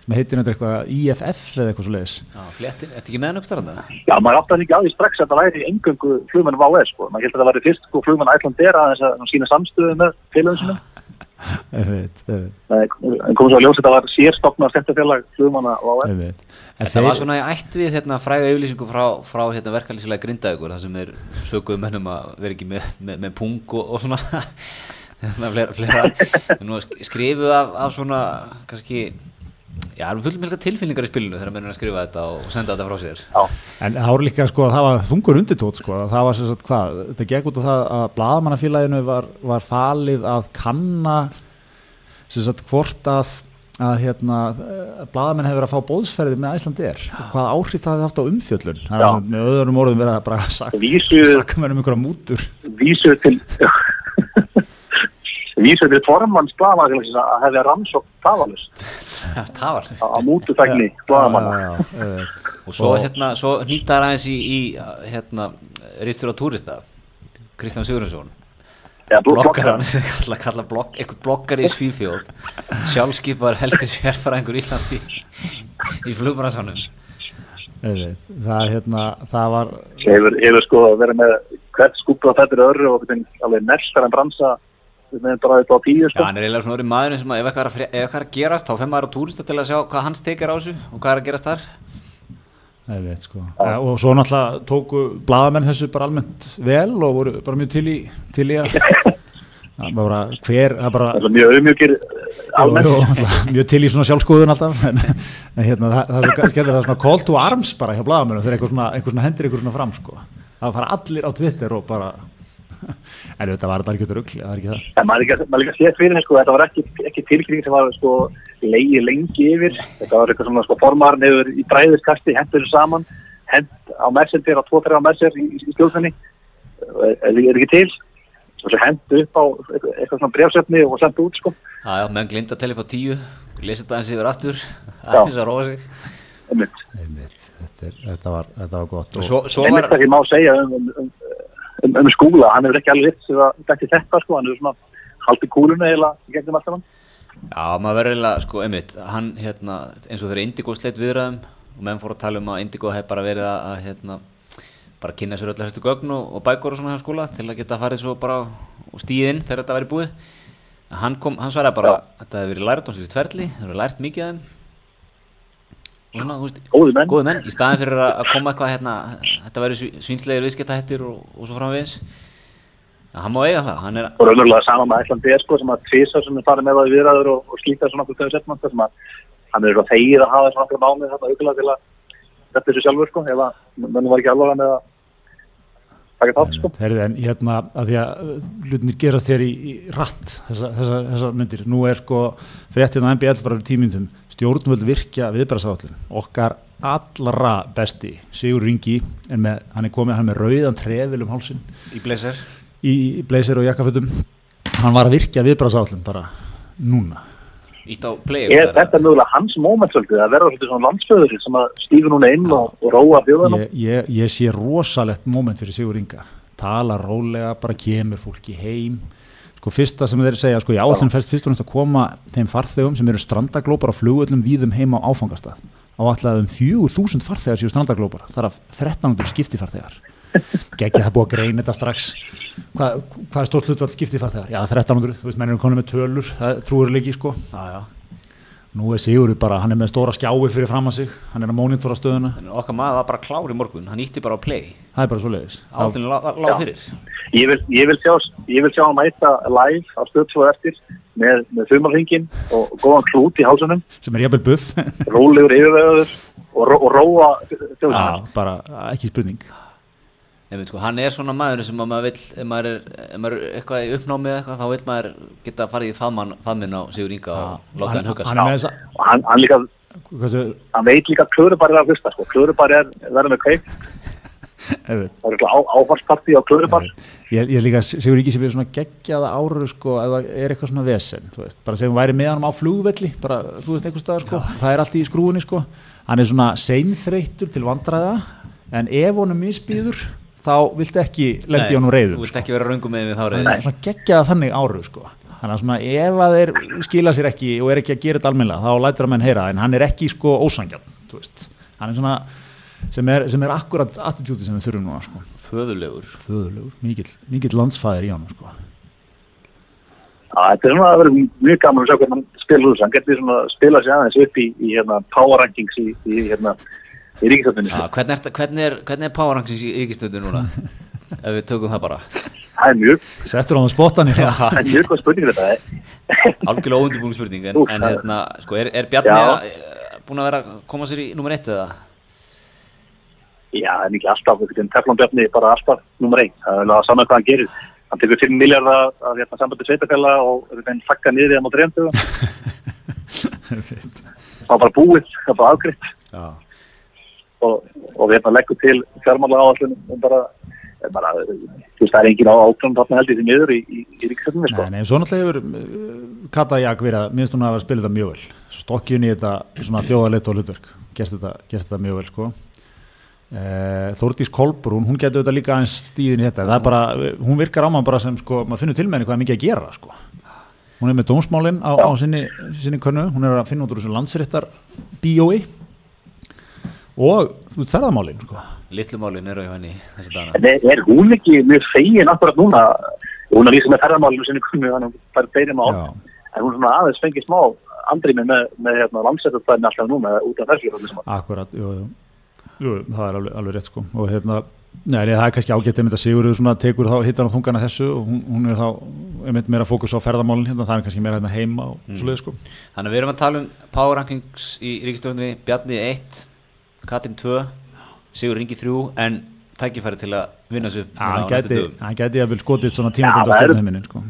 sem heitir nefndir eitthvað IFF eða eitthvað svo leiðis. Já, fléttin, ertu ekki með hann aukstara þetta? Já, maður átti hann ekki því strax að það væri engöngu flugmenn VS sko. Maður heldur að það væri fyrst sko flugmenn Æslandera að þess að sína samstöðu með félagum sinum. Einmitt, Nei, En komum svo að ljósa þetta var sérstofna stefntafélag flugmanna einmitt. En Þetta var svona í ætt við hérna, fræga yfirlýsingu frá, frá hérna, verkalýsilega grindaðugur það sem er sökuð mennum að vera ekki með, með, með pung og, og svona hérna, flera, flera. Skrifuð af, af svona kannski já, það er fullum helga tilfinningar í spilinu þegar mennum að skrifa þetta og senda þetta frá sér. Já. En það voru líka sko að það var þungur undirtótt sko. Að það var sem sagt hvað, þetta gekk út á það að blaðamannafélaginu var, var falið að kanna sem sagt hvort að að hérna, blaðamenn hefur verið að fá bóðsferði með Æslandi er og hvað áhrif það hefði haft á umfjöllun. Það er svona, með öðrum orðum verið að bara sakka mér um einhverja mútur. vísu til vísu til formans blaðamannafélagsins að hefði rannsók var á. Já, já, já, og svo, hérna, svo hnýttar aðeins í, í hérna, ristur á túrista Kristján Sigurðarsson bloggaran, kalla, kalla blogg, eitthvað bloggari í Svíþjóð. Sjálfskipar heldur sérfæraðingur Íslands í, í flugbransanum einmitt. það, hérna, það var hefur, hefur sko verið með hvert skúpur á fættir öðru og alveg nestar en bransa með bara þetta á tíu Já, sko. hann er eiginlega svona orðið maðurinn sem að ef eitthvað er að, ef eitthvað er að gerast þá fem maður á túrista til að sjá hvað hans tekir á þessu og hvað er að gerast þar Ég veit, sko. ja, og svo náttúrulega tóku blaðamenn þessu bara almennt vel og voru bara mjög til í, til í að það bara hver það bara Það er mjög náttúrulega, mjög til í svona sjálfskoðun alltaf en, en hérna það, það er svo skellur það er svona call to arms bara hjá blaðamennum þegar einhver svona, einhver svona hendir einhver svona fram sko. það fara allir á Twitter og bara en þetta var þetta algjörður rugl það er ekki það En maður ekki, maður ekki að sé fyrir henni sko, þetta var ekki, ekki tilkynning sem var sko leiði lengi yfir. Þetta var eitthvað svona sko formarinn hefur í bræðiskasti hendur þessu saman, hend á messenger á 2-3 á messenger í, í stjórnfenni, er, er ekki til. Og svo hendu upp á eitthvað, svona brefsöfni og sendu út sko. Já, já, menn glimt að tella upp á tíu lesa þetta aðeins yfir aftur aðeins að róa sig Einmitt. Einmitt, þetta, er, þetta, var, þetta var gott og svo, svo Einmitt var það sem má segja um, um, um, um, um skúla, hann hefur ekki alveg rétt sem að þetta þetta sko, hann hefur svona haldið kúluna í gegnum alltaf hann. Já, maður verður eiginlega, sko, einmitt, hann, hérna, eins og þegar Indigo sleitt viðræðum og menn fór að tala um að Indigo hef bara verið að, hérna, bara kynna sér öll að hæstu gögn og, og bækur og svona hjá skóla til að geta farið svo bara og stíð inn þegar þetta væri búið. Hann kom, hann svaraði bara að þetta hefur verið lært á sér í tverli, þeir hefur lært mikið af þeim. Og svona, þú veist, Góðir menn. góði menn, í staðin fyrir að koma eitthvað, hérna, þetta væri svínslegir viðskiptahættir og, og svo framvegis. Hann má eiga það, hann er, og raunverulega sama með Æslandi er sko sem að tvisar sem er farið með það í viðræður og, og slíta svona okkur þegar setjum sem að hann er eitthvað þegið að hafa svona okkur mánuð þarna aukulega til að þetta þessu sjálfur sko ef að mönnum var ekki alveg með að taka þátt sko Herði, en hérna að því að uh, hlutinir gerast þér í, í ratt þessa, þessa, þessa myndir, nú er sko fréttin á MBL bara fyrir tímyndum stjórnvöld virkja viðbærasáallin okkar allra besti Sigur Ringi, en með, hann er komið hann er með rauðan trefil um hálsin í blazer. í blazer og jakkafötum. Hann var að virkja viðbærasáallin bara núna. Ítt á play er þetta mögulega hans moment svolítið að vera svolítið svona landsföður sem að stífa núna inn og, og róa þjóðanum ég, ég, ég sé rosalegt moment fyrir Sigur Inga. Tala rólega, bara kemur fólki heim sko fyrsta sem þeir segja sko í áallin fyrst fyrst og næst að koma þeim farþegum sem eru strandaglópar á flugöllum víðum heim á áfangastað. Áallega um 4000 farþegar séu strandaglópar þar af 1300 skiptifarþegar. Geggja það búið að greina þetta strax. Hvað, hvað er stórt hlutvall skiptifarþegar? Já 1300, þú veist menn eru konum með tölur það trúur líki sko. Já, já. Nú er Sigur bara, hann er með stóra skjái fyrir fram að sig. Hann er að mónitora stöðuna. En okkar maður var bara klár í morgun, hann ítti bara á play. það er bara svo leiðis Alltaf lág lá fyrir. ég vil, ég vil sjá ég vil sjá hann mæta live á stöð 2 eftir með, með þumalringin og góðan klút í hálsunum sem er jafnvel buff. Rólegur yfirvegaður og, ró, og róa Já, bara ekki spurning Nefnir, sko, hann er svona maður sem að maður vill, ef maður er, ef maður er eitthvað í uppnámið eitthvað, þá vil maður geta farið í faðmann, faðminn á Sigur Inga og láta hann hugga hann er og hann, hann líka hversu, hann veit líka klörubar er að hlusta sko. klörubar er verður með ef, það er áfarsparti á klörubar ég, ég líka segur ekki sem við svona geggjaða áru sko, ef það er eitthvað svona vesen þú veist, bara segjum væri með hann á flugvelli bara, þú veist, einhver staðar, sko, það er allt í skrúinni sko. hann er svona seinþreyttur til vandræða en ef honum misbýður þá viltu ekki lendi honum Þú reyðum vilt sko. ekki vera röngum með þá hann reyðið. er svona geggjaða þannig áru sko. þannig að svona ef að þeir skila sér ekki og er ekki að gera þetta almennilega þá lætur að menn heyra en hann er ekki sko ósangjarn þú hann er svona sem er, sem er akkurat attitúti sem við þurfum núna sko. Föðulegur. föðulegur, mikill, mikill landsfæðir í honum sko. Já, þetta er svona að vera mjög gaman að sjá hvernig hann spila úr þessu. Hann getur svona að spila sig aðeins upp í, í hérna, power rankings í, í, hérna, í ríkistöndinni. Ja, hvernig, er, hvernig, er, hvernig er power rankings í ríkistöðu núna? ef við tökum það bara. Það er mjög, settur á það spottan í það það er mjög góð spurning þetta. eh. Algjörlega óundibúin spurning, en, Úff, en hérna, sko, er, er Bjarni að, eh, búinn að vera að koma sér í nummer eitt eða? Já, er ekki alltaf, einhvern veginn teflonbjörni bara alltaf nummer einn. Það er alveg að saman hvað hann gerir. Hann tekur 5 miljardar af hérna, sambandi sveitafæla og þakka niður í það á treyndugum. Það var bara búið, það var bara afgriðt. Já. Og, og við hérna leggum til fjármála áallun um bara, bara þú veist, það er engin á ákvæmum þarna held ég því miður í, í, í ríkistöndinni sko. Nei, nei, svo náttúrulega hefur uh, Kata Jak verið að, minnst hún að hafa spilað þetta mjög vel stokkjun í þetta svona þjóðaleit og hlutverk, gert þetta, gert þetta mjög vel sko. uh, Þórdís Kolbrún hún getur þetta líka aðeins stíðin í þetta það er bara, hún virkar á mann bara sem sko, maður finnur til með henni hvað er mikið að gera sko. hún er með dómsmálin á, á sinni, sinni könnu, hún er að finna út úr þessu landsréttar bíói og þú veist ferðamálin sko. Litlumálin eru á henni þessi dana. En er, er hún ekki mjög fegin akkurat núna hún er líka með ferðarmálinu sinni kunni hún fær fleiri mál en hún er svona aðeins fengið smá andri með, með, með hérna, landsettarstæðin alltaf núna út af þessu. Akkurat, jú, jú. jú það er alveg, alveg rétt sko og hérna, nei, það er kannski ágætt einmitt að Sigurður svona tekur þá hittan á þungana þessu og hún, hún er þá einmitt meira fókus á ferðamálin hérna, það er kannski meira hérna heima og mm. svoleið sko Þannig að við erum að tala um power rankings í ríkistöðunni, Bjarni 1, Katrin 2, Sigur Ringi 3, en tækifæri til að vinna þessu upp hann gæti, dögum. hann gæti að vel skotið svona tímabundu á það er- stjórnheiminin sko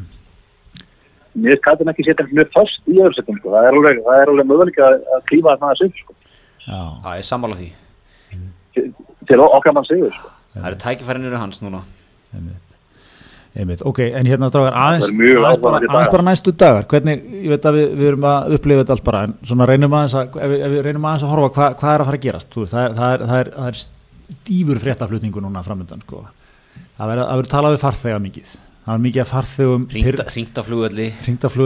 Mér skæti hann ekki setja mjög fast í öðru setjum sko. það er alveg, það er alveg möguleika að, að klífa upp sko. Já, Já, ég sammála því. til, til okkar mann sigur sko. Það eru tækifærin eru hans núna. einmitt Einmitt, ok, en hérna strákar aðeins, er aðeins, bara, aðeins bara næstu dagar. Hvernig, ég veit að við, við erum að upplifa þetta allt bara, en svona reynum aðeins að ef við, ef við reynum aðeins að horfa hvað, hvað er að fara að gerast. Þú veist, það er, það er, það er, það er stífur fréttaflutningu núna framöndan sko. það verður að talað við farþega mikið. Það var mikið af farþegum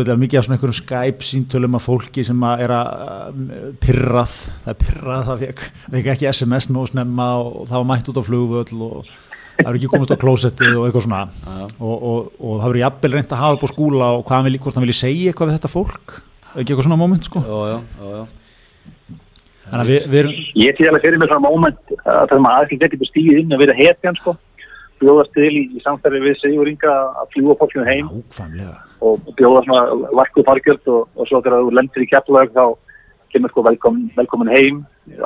það var mikið af svona einhverjum Skype síntölum af fólki sem að er að pirrað, það er pirrað það fekk, fekk ekki SMS nú snemma og það var mætt út á flugvöll og það er ekki komast á klósettið og eitthvað svona. Já. og, og, og það verður jafnvel reynd að hafa upp á skúla og hvað hann vilji, hvort hann vilji segja eitthvað við þetta fólk. Ekki eitthvað svona moment sko? Jó, jó, jó þannig að við, við erum Ég sé alveg fyrir mig svona moment að það maður aðeins ekki stíðið inn að vera hetjan sko bjóðast til í, í samstæði við Sigur Inga að fljúa fólkinu heim nákvæmlega. og bjóða svona varkuð fargjöld og, og svo þegar þú lendir í keflaug þá kemur sko velkomin, velkomin heim.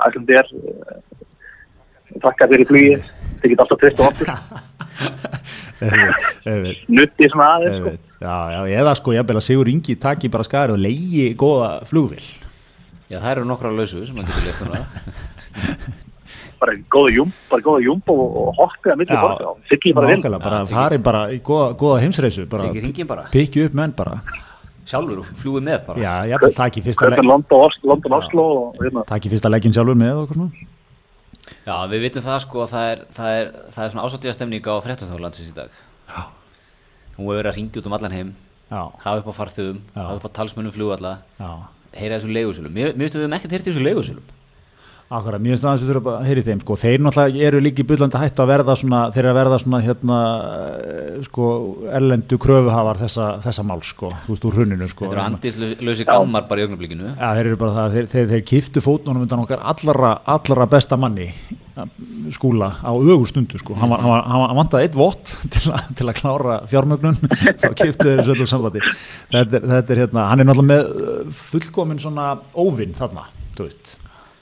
Ætlum þér þakka þér í flugi þið geta alltaf trist og okkur. Auðvitað, auðvitað, nutti svona aðeins sko. Já, já, eða sko jafnvel að Sigur Ingi taki bara skari og leiði góða flugvill Já, það eru nokkra lausu sem maður getur lest núna. Bara góða júm, bara góða júm og, og hoppið að milli Já, borga og fyllir bara nákvæmlega, bara Já, farið bara í góða, góða heimsreisu bara pikki upp menn bara. Sjálfur og flúið með bara. Já, jafnvel taki fyrsta, Kaupan le London, Oslo, London, Oslo og hérna. Taki fyrsta leggin sjálfur með og svona Já, við vitum það sko að það er, það er, það er svona ásáttíða stemning á fréttastoflandsins í dag. Já. Hún hefur verið að ringja út um allan heim já, hafa upp á farþugum, hafa upp á talsmönnum flugvalla já. heyra þessum leigusölum. Mér, mér að við hefum ekkert heyrt í þessum leigusölum Akkurat, mér finnst það að við þurfum að heyri þeim sko. þeir náttúrulega eru líka í byllandi hættu að verða svona, þeir eru að verða svona hérna eh, sko, erlendu kröfuhafar þessa, þessa máls sko, þú veist úr hruninu sko. Þetta eru andislösi gammar bara í augnablikinu Já, þeir eru bara það, þeir, þeir, þeir kiftu fótnunum undan okkar allra, allra besta manni skúla á ögur stundu sko. hann, var, hann, var, hann, var, hann vantaði eitt vott til, til að klára fjármögnun þá kiftu þeir svolítið sambandi þetta, er- þetta er hérna, hann er náttúrulega með uh, fullkomin svona óvinn þarna, þú veist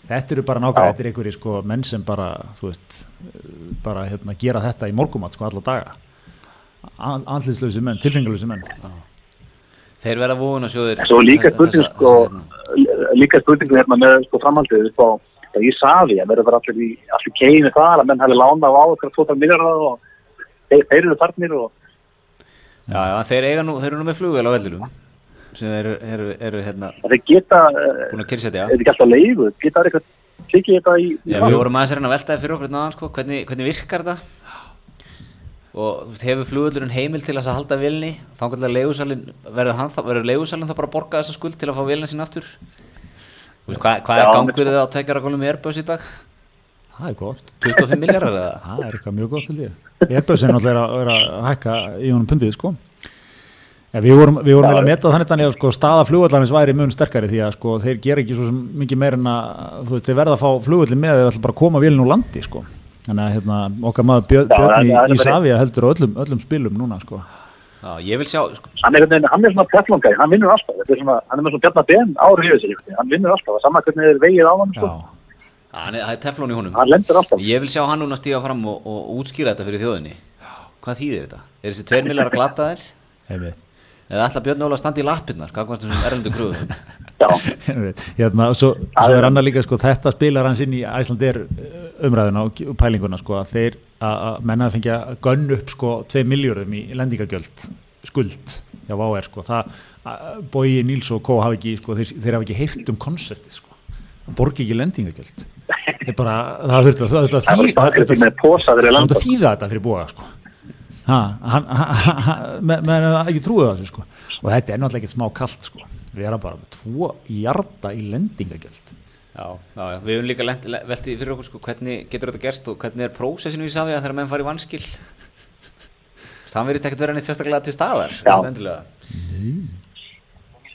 þetta eru bara nákvæmlega, þetta er einhverjir sko menn sem bara, þú veist uh, bara hérna gera þetta í morgumat sko alla daga. Andlýslausi menn, tilfengalausi menn. Þeir verða vóðun að sjóðir Svo líka spurning sko, líka spurning hérna með sko framhaldið á á Ísafi að verður bara allir í allir keinu þar að menn hefði lánað á okkur 2 miljardar og þeir, þeir eru þarnir og Já, já, þeir eiga nú, þeir eru nú með flugvél á vellinum sem þeir eru, eru, eru hérna að þeir geta, búin að kyrsetja er þetta ekki alltaf leigu, geta það eitthvað tekið þetta í, Já, við vorum aðeins að veltaði fyrir okkur náðan sko, hvernig, hvernig virkar þetta og þú veist, hefur flugvöldurinn heimil til þess að halda vilni þá verður, hann þá- verður leigusalinn þá bara að borga þessa skuld til að fá vilna sín aftur Þú veist, hvað, hvað er gangur þið á tekjara gólum í Airbus í dag? það er gott 25 miljardar eða? Það er eitthvað mjög gott til því. Airbus er náttúrulega að, að hækka í honum pundið sko. Ja, við vorum, við vorum Já. að meta þannig að sko, staða flugvallarins væri mun sterkari því að sko, þeir gera ekki svo sem mikið meir en að þú veist, þeir verða að fá flugvallin með þeir ætla bara að koma vélinn úr landi sko. þannig að hérna, okkar maður Björn, Já, Björn í, í Savia heldur á öllum, öllum spilum núna sko. Já, ég vil sjá sko, hann er, hann er svona pjallangæði, hann vinnur alltaf þetta er svona, hann er með svona pjarnar ben á ríðu sér hann vinnur alltaf, saman hvernig þeir vegið á hann sko. Hann er, það er teflón í honum hann lendur alltaf Ég vil sjá hann núna stíga fram og, og útskýra þetta fyrir þjóðinni Hvað þýðir þetta? Er þessi 2 miljardar glataðir? einmitt. Eða ætla Björn Óla að standa í lappirnar? Hvað var þessum erlendu já, Einmitt. hérna, svo, svo er annar líka sko, þetta spilar hans inn í Æslandir umræðuna og pælinguna sko, að þeir að að menna að fengja gönn upp sko, 2 miljörðum í lendingagjöld skuld hjá VR sko. það, Bói Níls og Kó hafa ekki sko, þeir, þeir hafa ekki heyrt um konseptið sko. hann borgi ekki lendingagjöld það er bara, það að það að þýða- þetta fyrir bóa sko menn að ekki trúið þessu sko og þetta er náttúrulega ekkert smá kallt sko við erum bara með tvo hjarta í lendingagjald Já, já, já, við höfum líka veltið fyrir okkur sko hvernig getur þetta gerst og hvernig er prósessinu í Savia þegar menn farið vanskil það verðist ekkert verið neitt sérstaklega til staðar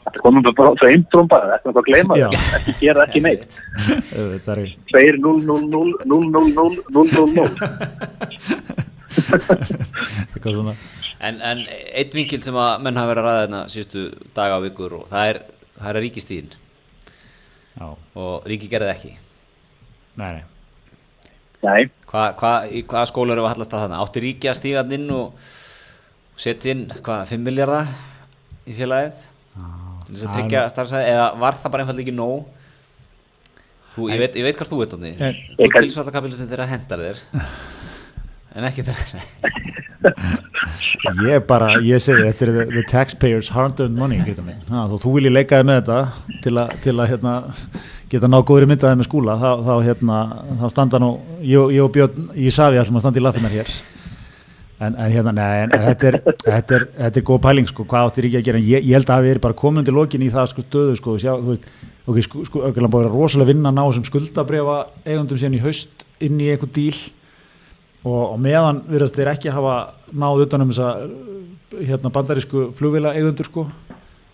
Þetta komum við bara á það eindrum bara, þetta er bara að gleyma það þetta gerði ekki neitt 2-0-0-0-0-0-0-0-0 eitthvað svona. En, en eitt vinkil sem að menn hafa verið að ræða þarna síðustu daga og vikur og það er, það er ríkistíðin. Já, og ríki gerði ekki. Nei, nei. Nei, Hva, hva, Í hvaða skóla eru að hallast að þarna? Átti ríki að stíga þarna inn og setja inn, hvað, 5 miljardar í félagið? Til þess að tryggja starfsæði eða var það bara einfallega ekki nóg? Þú, ég, veit, ég veit hvað þú veit En- Þú Ég kann- pilsvallakapilin þeirra hendar þér en ekki þeirra ég bara, ég segi, þetta er the, the taxpayers hard earned money, ha, þó þú vilji leikaði með þetta til að, til að hérna, geta ná góðri myndaði með skúla þá, þá, hérna, þá standa nú ég, ég og Björn í Savi ætlum að standa í lappinnar hér. En, en hérna, nei, en þetta er, þetta er, þetta er góð pæling, sko, hvað áttir ekki að gera. Ég, ég held að hafi verið bara komundi lokin í það sko stöðu, sko, sjá, þú veist ok, sko, sko, auðvitað búið að vera rosalega vinna að ná þessum skuldabrefa eigundum síðan í haust inn í einhver díl og, og meðan virðast þeir ekki hafa náð utan um þessa hérna bandarísku flugvila eigundur, sko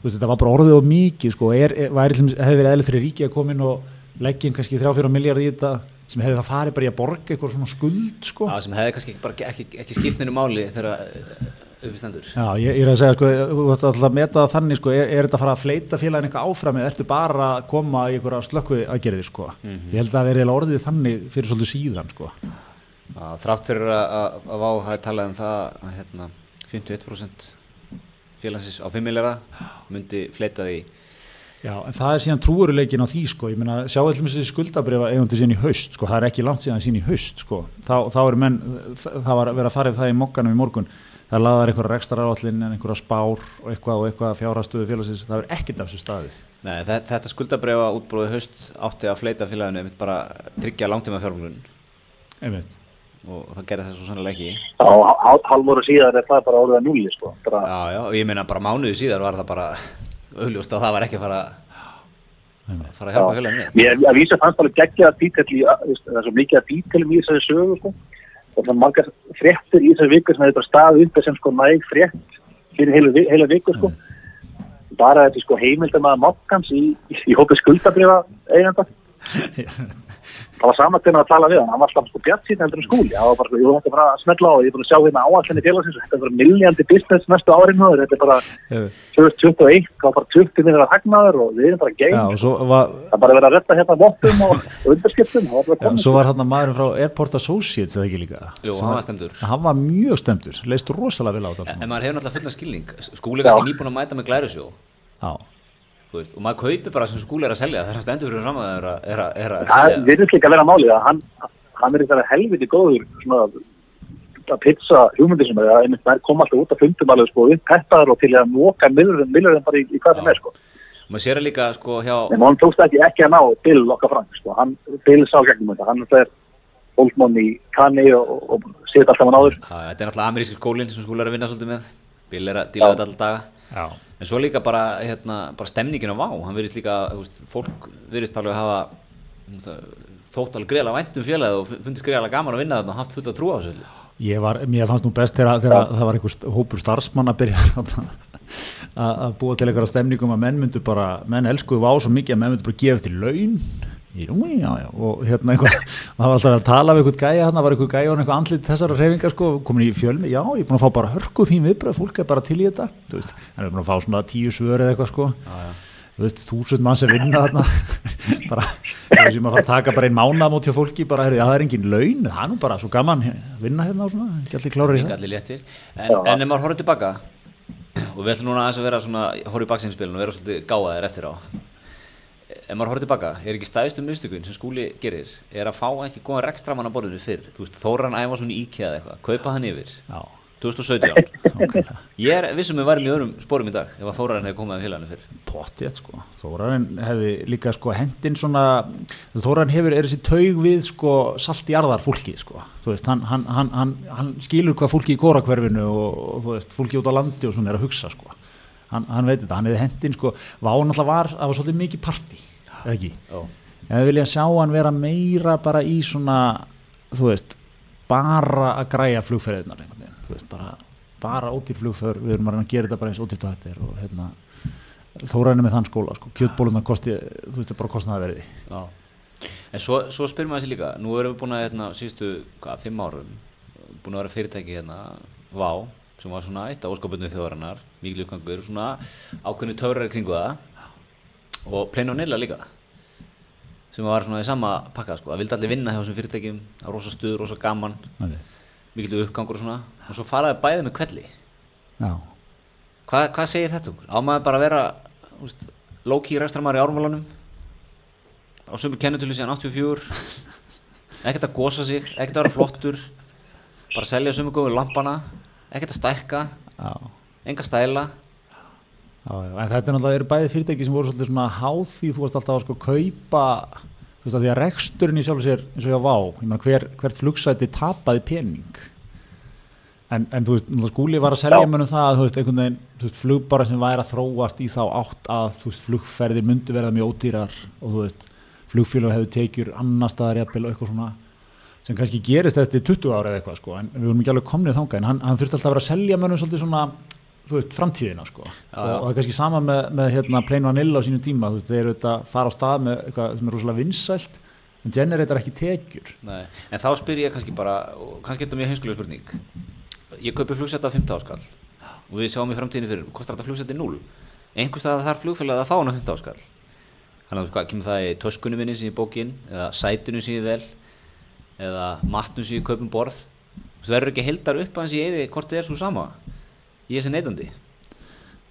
þetta var bara orðið og mikið, sko. Er, er, hefði verið eðlilegt fyrir ríki að koma inn og leggja inn kannski 3-4 miljard í þetta sem hefði það farið bara í að borga eitthvað svona skuld, sko. Já, sem hefði kannski ekki, ekki skipt neinu máli þegar uppi stendur. Já, ég, ég er að segja, sko, þú ert alltaf að meta þannig, sko, er, er þetta að fara að fleita félagin eitthvað áfram eða ertu bara að koma í einhverja slökku aðgerði, sko. Ég held að það verið orðið þannig fyrir svolítið síðan, sko. Já, þrátt fyrir að, að, að Vá hafi talað um það að hérna, 51% félagsins á 5 miljara myndi fleita því. Já, en það er síðan trúuruleikin á því, sko, ég meina, sjá allir með þessi skuldabrefa eigundi síðan í haust, sko, það er ekki langt síðan síðan í haust, sko, þá, þá er menn, það var verið að fara yfir það í mokkanum í morgun, það laðar einhverja rekstra áallin en einhverja spár og eitthvað og eitthvað fjárhastöðu félagsins, það er ekkert af þessu staðið. Nei, þe- þetta skuldabrefa útbróði haust átti að fleita félaginu einmitt bara tryggja langtíma fjármunum Einmitt. Og það gerði það svo sannlega ekki á halvóru síðan er það bara orðið að núli sko. bara, Já, já, og ég meina bara mánuði síðar var það bara augljóst að það var ekki að fara að fara að hjálpa félaginu við. Mér að vísa fannst alveg geggja að veist, það er svo mikið að dítilum í þessari sögu sko. og það er margar fréttir í þessari viku sem hefur bara staðið upp sem sko næg frétt fyrir heila, heila viku sko. bara þetta er sko heimildamaða mokkans í, í, í hópi skuldabrifa eiganda það var saman þegar að tala við hann. Hann var alltaf sko bjart síðan heldur en skúli. Það var bara sko, ég var hægt að fara að smetla á og ég er búin að sjá hérna áallinni félagsins þetta er bara miljandi business næstu árin þetta er bara Hefur. 2021 það var bara 20 minnir hagnaður og við erum bara Já, geim og svo var, það er bara verið að retta hérna vottum og, og undarskiptum það var bara Já, komið. svo var hann maðurinn frá Airport Associates eða ekki líka? Jú, hann var stemdur. hann var mjög stemdur, leist rosalega vel á þetta En maður hefur veist, og maður kaupir bara sem skúli er að selja þegar hann stendur fyrir fram að það er að, er að, að það selja. virðist líka að vera málið að hann, hann er þetta helviti góður svona að pizza hugmyndi sem er að einmitt þær koma alltaf út að fundum alveg sko upp pettaður og til að móka millurum bara í, í hvað sem er sko. Maður sér það líka sko hjá en hann tókst ekki, ekki að ná Bill okkar frank sko. Hann, Bill sá gegnum þetta. Hann er Oldman í kanni og, og, og séð alltaf hann áður. Það, er náttúrulega ameríski skólinn sem skúli er að vinna svolítið með Bill er að díla þetta alltaf daga. Já, en svo líka bara, hérna, bara stemningin á vá. Hann virðist líka, veist, fólk virðist alveg hafa þú veist, þótt alveg greiðlega væntum félagið og fundist greiðlega gaman að vinna þarna og haft fulla trú á þessu ég var, mér fannst nú best þegar, þegar það var einhver hópur starfsmann að byrja að að búa til einhverja stemningum að menn myndu bara, menn elskuðu vá svo mikið að menn myndu bara gefa eftir laun og hérna einhver það var alltaf að tala við einhvern gæja hann var einhver gæja og einhver andlit þessara reyfingar sko, komin í fjölmi, já, ég er búin að fá bara hörku fín viðbröð, fólk er bara til í þetta þú veist, hann er búin að fá svona tíu svör eða eitthvað sko, já, já. þú veist, þúsund mann sem vinna þarna bara, sem að fara að taka bara einn mánamót hjá fólki, bara, heyrðu, já, það er engin laun það er nú bara svo gaman að vinna hérna og svona, ekki allir klárir í það. allir léttir. En, en ef maður horfður tilbaka og við ætlum núna aðeins að vera svona horfður í baksinspilin og vera svolítið gáðaðir eftir á ef maður horfður tilbaka, er ekki stæðstu mistökun sem skúli gerir, er að fá ekki góðan rekstramann á borðinu fyrr, þú veist, Þóran æfa svona íkja eða eitthvað, kaupa hann yfir. Já, 2017 ok, ég er vissum við varum í öðrum spórum í dag ef að Þóran hefði komið að félaginu fyrr. Pottið sko. Þóran hefði líka sko hendin svona Þóran hefur, er þessi taug við sko saltjarðar fólki sko. Þú veist, hann, hann, hann, hann, hann skilur hvað fólki í kórakverfinu og, og þú veist, fólki út á landi og svona er að hugsa sko. Hann, hann veit þetta, hann hefði hendin sko. Ván alltaf var, það var svolítið mikið partí. eða ekki, ég viljað sjá hann vera meira bara í svona þú veist, bara að græja veginn, þú veist, bara bara ódýr flugferð, við erum að reyna að gera þetta bara eins ódýrt og þetta er og hérna þóraðinu með þann skóla, sko, kjötbóluna kosti þú veist, bara kostnaði verði Já. En svo, svo spyrum við þessi líka, nú erum við búin að hérna, síðustu, hvað, fimm árum, búin að vera fyrirtæki hérna, Vá, sem var svona eitt á óskapinu þjóðarinnar, mikil uppgangur, svona ákveðni töfrar kringu það. Og Plain Vanilla líka, sem var svona í sama pakka, sko, það vildi allir vinna hjá þessum fyrirtækjum, það var rosa stuð, rosa gaman, Það veit. mikil uppgangur og svona, og svo faraði bæðið með kvelli. Já, Hvað, segir þetta okkur? Á maður bara að vera úst, low-key rekstramæður í ármálanum á sömu kennutölu síðan 84 ekkert að gosa sig, ekkert að vera flottur. Bara selja sömu góðu lampana. Ekkert að stækka, enga stæla. En þetta er náttúrulega eru bæði fyrirtæki sem voru svolítið svona háð því þú varst alltaf að sko kaupa þú veist að því að reksturinn í sjálf sér eins og ég á vá, ég meina hver, hvert flugsæti tapaði pening En, en þú veist, skúli var að selja Já. mönnum það að þú veist, einhvern veginn, þú veist, flugbara sem væri að þróast í þá átt að þú veist, flugferðir myndu verða mjög ódýrar og þú veist, flugfélag hefur tekjur annar staðar jafnvel og eitthvað svona sem kannski gerist eftir 20 ára eða eitthvað sko, en við vorum ekki alveg komnið þangað en hann, hann þurfti alltaf að vera að selja mönnum svolítið svona þú veist, framtíðina sko. Já, og, já. og það er kannski sama með, með hérna Plain Vanilla á sínum tíma, þú veist, þeir eru þetta að fara á stað með eitthvað sem er rosalega vinsælt en generator ekki tekjur. Nei. En þá spyr ég kannski bara, kannski þetta mjög heimskulega spurning. Ég kaupi flugsett á 15 áskall og við sjáum í framtíðinni fyrir, kostar þetta flugsett í 0 einhvers staðar þarf flugfélagið að fá hann á 15 áskall Þannig að hvað, kemur það í töskunum minni sem ég bók inn eða sætunum sem ég vel eða matnum sem ég kaupum borð? Þú verður ekki heldar upp að hans ég eði hvort þið er svo sama Ég sem neytandi.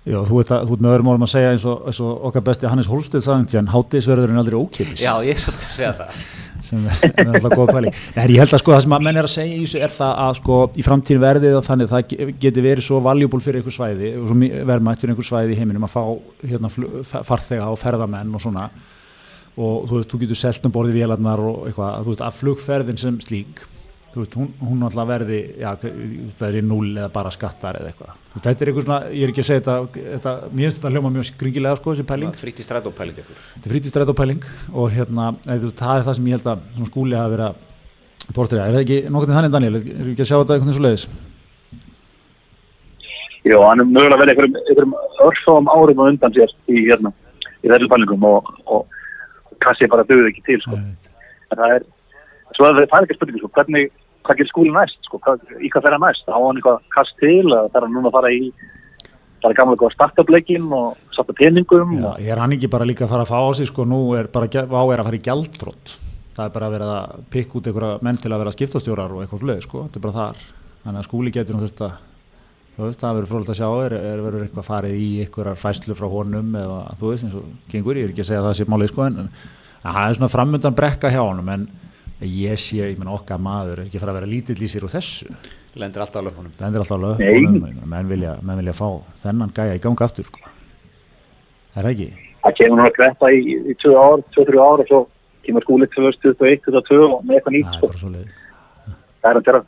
Já, þú ert, að, þú ert með öðrum orðum að segja eins og, eins og okkar besti Hannes Holstedt sagði en hátíðisverðurinn er aldrei ókipis Já, ég er svolítið að segja það. Sem er alltaf góð pæling. Nei, ég held að sko það sem að menn er að segja í þessu er það að sko í framtíðin verðið og þannig það ge- geti verið svo valjúból fyrir einhver svæði og svo verðmætt fyrir einhver svæði í heiminum að fá hérna, farþega og ferðamenn og svona. Og þú veist, þú getur selt um borði vélarnar og eitthvað, þú veist, að flugferðin sem slík veist, hún, hún alltaf verði já, það er í núl eða bara skattar eða eitthvað, þetta er eitthvað svona ég er ekki að segja þetta, þetta mér finnst þetta hljóma mjög skringilega sko, þessi pæling. Frítt í strætópæling ykkur þetta er frítistrætt og pæling og hérna, veist, það er það sem ég held að skúli að portræða, er það ekki nokkuð þannig Daniel, er ekki að sjá þetta veginn svo leiðis? Jó, hann er mögulega verið einhverjum, einhverjum örfáum árum og undan sér í, hérna, í þessum pælingum og, og, og kassi bara döðu ekki til, sko. Það er, svo er það er ekki spurning, sko, hvernig, hvað gerir skúli næst, sko, hvað, í hvað fer hann næst? Á hann eitthvað kast til, þarf hann núna að fara í, það er gamla eitthvað startupleikin og starta peningum Já, og, er hann ekki bara líka að fara að fá á sig sko, nú er bara, vá er að fara í gjaldrótt það er bara að vera að pikka út einhverja menn til að vera skiptastjórar og eitthvað sluði sko, þetta er bara þar, þannig að skúli getur að þú veist, það verður frólægt að sjá er, er verður eitthvað farið í einhverjar fæslu frá honum eða þú veist eins og gengur, ég er ekki að segja að það sé málið sko en, það er svona framundan brekka hjá honum en ég sé, ég menn okkar maður er ekki fara að vera lítill í sér úr þessu Lendir alltaf á löpunum lendir alltaf ég meina, menn vilja, menn vilja fá þennan gæja í gang aftur sko. er það ekki? það kemur núna að greppa í, í 2 ár, 2-3 ár og svo kemur skúli 2021, 2022 og með eitthvað nýtt, það er sko. Það er að gera.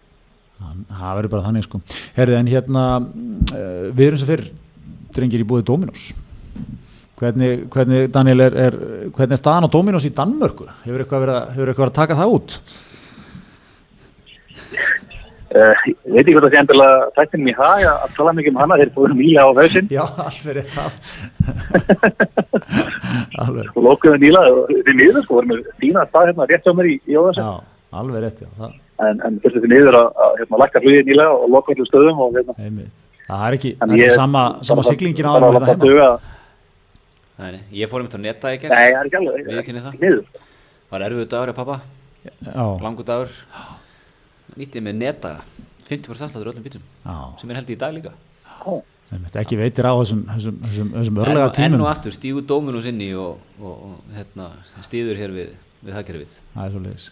það verður bara þannig sko Herði, en hérna, uh, við erum sem fyrr drengir í búið Dominos hvernig, hvernig Daniel er, er hvernig er staðan á Dominos í Danmörku? Hefur eitthvað verið, að- hefur eitthvað verið að taka það út? Uh, ég veit ekki hvað það sé endilega þættinum í hag að að tala mikið um hana, þeir fórum nýla á hausinn. Já, alveg rétt það. Og lókuðu nýla og því miður sko, vorum við fína stað hérna rétt á mér í, í Jóðarsson já, alveg rétt já, það, en, en þurftu því miður að, að hérna, lakka flugið nýla og loka allir stöðum og hérna, einmitt. það er ekki, það er ekki sama, sama siglingin á það duga. Nei, ég fór um til að netta í gerð Nei, það er ekki alveg, Viðurkenni það. því miður. Var erfiðu dagur hjá pappa, já, langur dagur? Nýttið með netta 50% afslættur öllum bítum já, sem er held í dag líka. Einmitt, ekki veitir á þessum, þessum, þessum, þessum En, örlega og- tímum enn og aftur stígu dóminus inn í og, og, og hérna, stíður hér við, við hagkerfið. Það er svo leiðis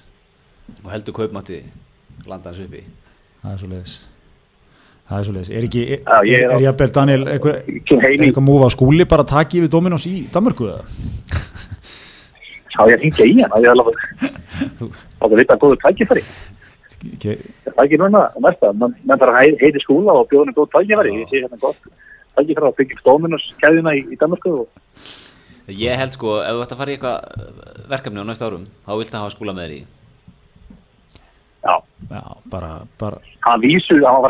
og heldur kaupmætti landa hans uppi. Það er svo leiðis það er svo leiðis, er ekki er, Já, er, er á- ég að bel Daniel eitthvað, eitthvað múfa skúli bara að taki yfir Dominos í Danmörku eða? þá ég að hringja í hann, að ég alveg á að vita að góðu tækifæri. Ekki, það er ekki núna á næsta, menn menn þarf að hei- heiti skúla og bjóðinu góð tækifæri, ég sé hérna gott tækifæri að byggja stóminus kæðina í, í Danmarku og Ég held sko, ef þú ætti að fara í eitthvað eh, verkefni á næsta árum, þá viltu hafa skúla með þér í. Já, já, bara, bara hann vísu, hann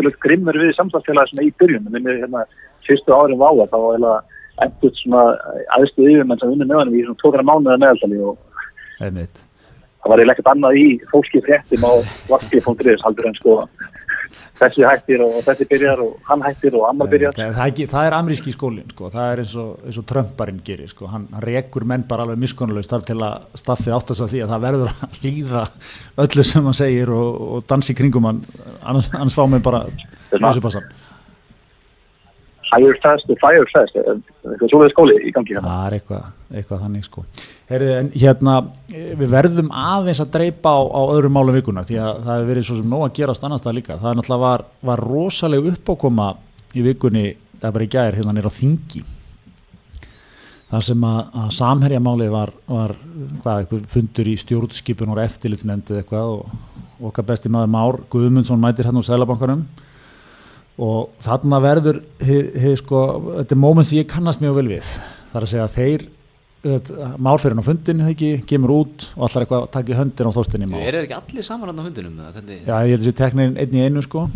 að grimmur við samstagsfélagi svona í byrjun. Minni hérna fyrstu árin váa þá var hérna endur svona aðstu yfirmenn sem unni hann í svona tókara mánuða meðaldali og það var eiginlega ekkert annað í fólki fréttum á vakti.is haldur en sko þessi hættir og þessi byrjar og hann hættir og annar byrjar það, það, er er amríski skólinn sko. það er eins og, eins og Trumparinn gerir sko. hann, hann rekur menn bara alveg miskonnulegst þar til að staffið áttast að því að það verður að hlýða öllu sem hann segir og, og dansi kringum hann annars, annars fá mig bara ljósupassan hire fast og fire fast eh, eitthvað svoleiði skóli í gangi hérna. Það er eitthvað, eitthvað þannig sko. Herri, en hérna eh, við verðum aðeins að dreipa á, á öðrum málum vikuna því að það hefur verið svo sem nóg að gerast annars það líka, það er náttúrulega var, var rosaleg uppákoma í vikunni, er bara í gær hérna nýra á þingi. Þar sem að, að samherjamálið var, var hvað, einhver fundur í stjórnskipun og eftirlitsnefndið eitthvað og okkar besti maður Már Guðmundsson mætir hann úr Sælabankanum og þarna verður hið, hið, sko, þetta er moment sem ég kannast mjög vel við þar að segja að þeir hann á fundinu ekki, kemur út og allar eitthvað að taka í höndin á þóstinni Er ekki allir saman á hundinum? hvernig? Já, ég held að þessi teknin einn í einu sko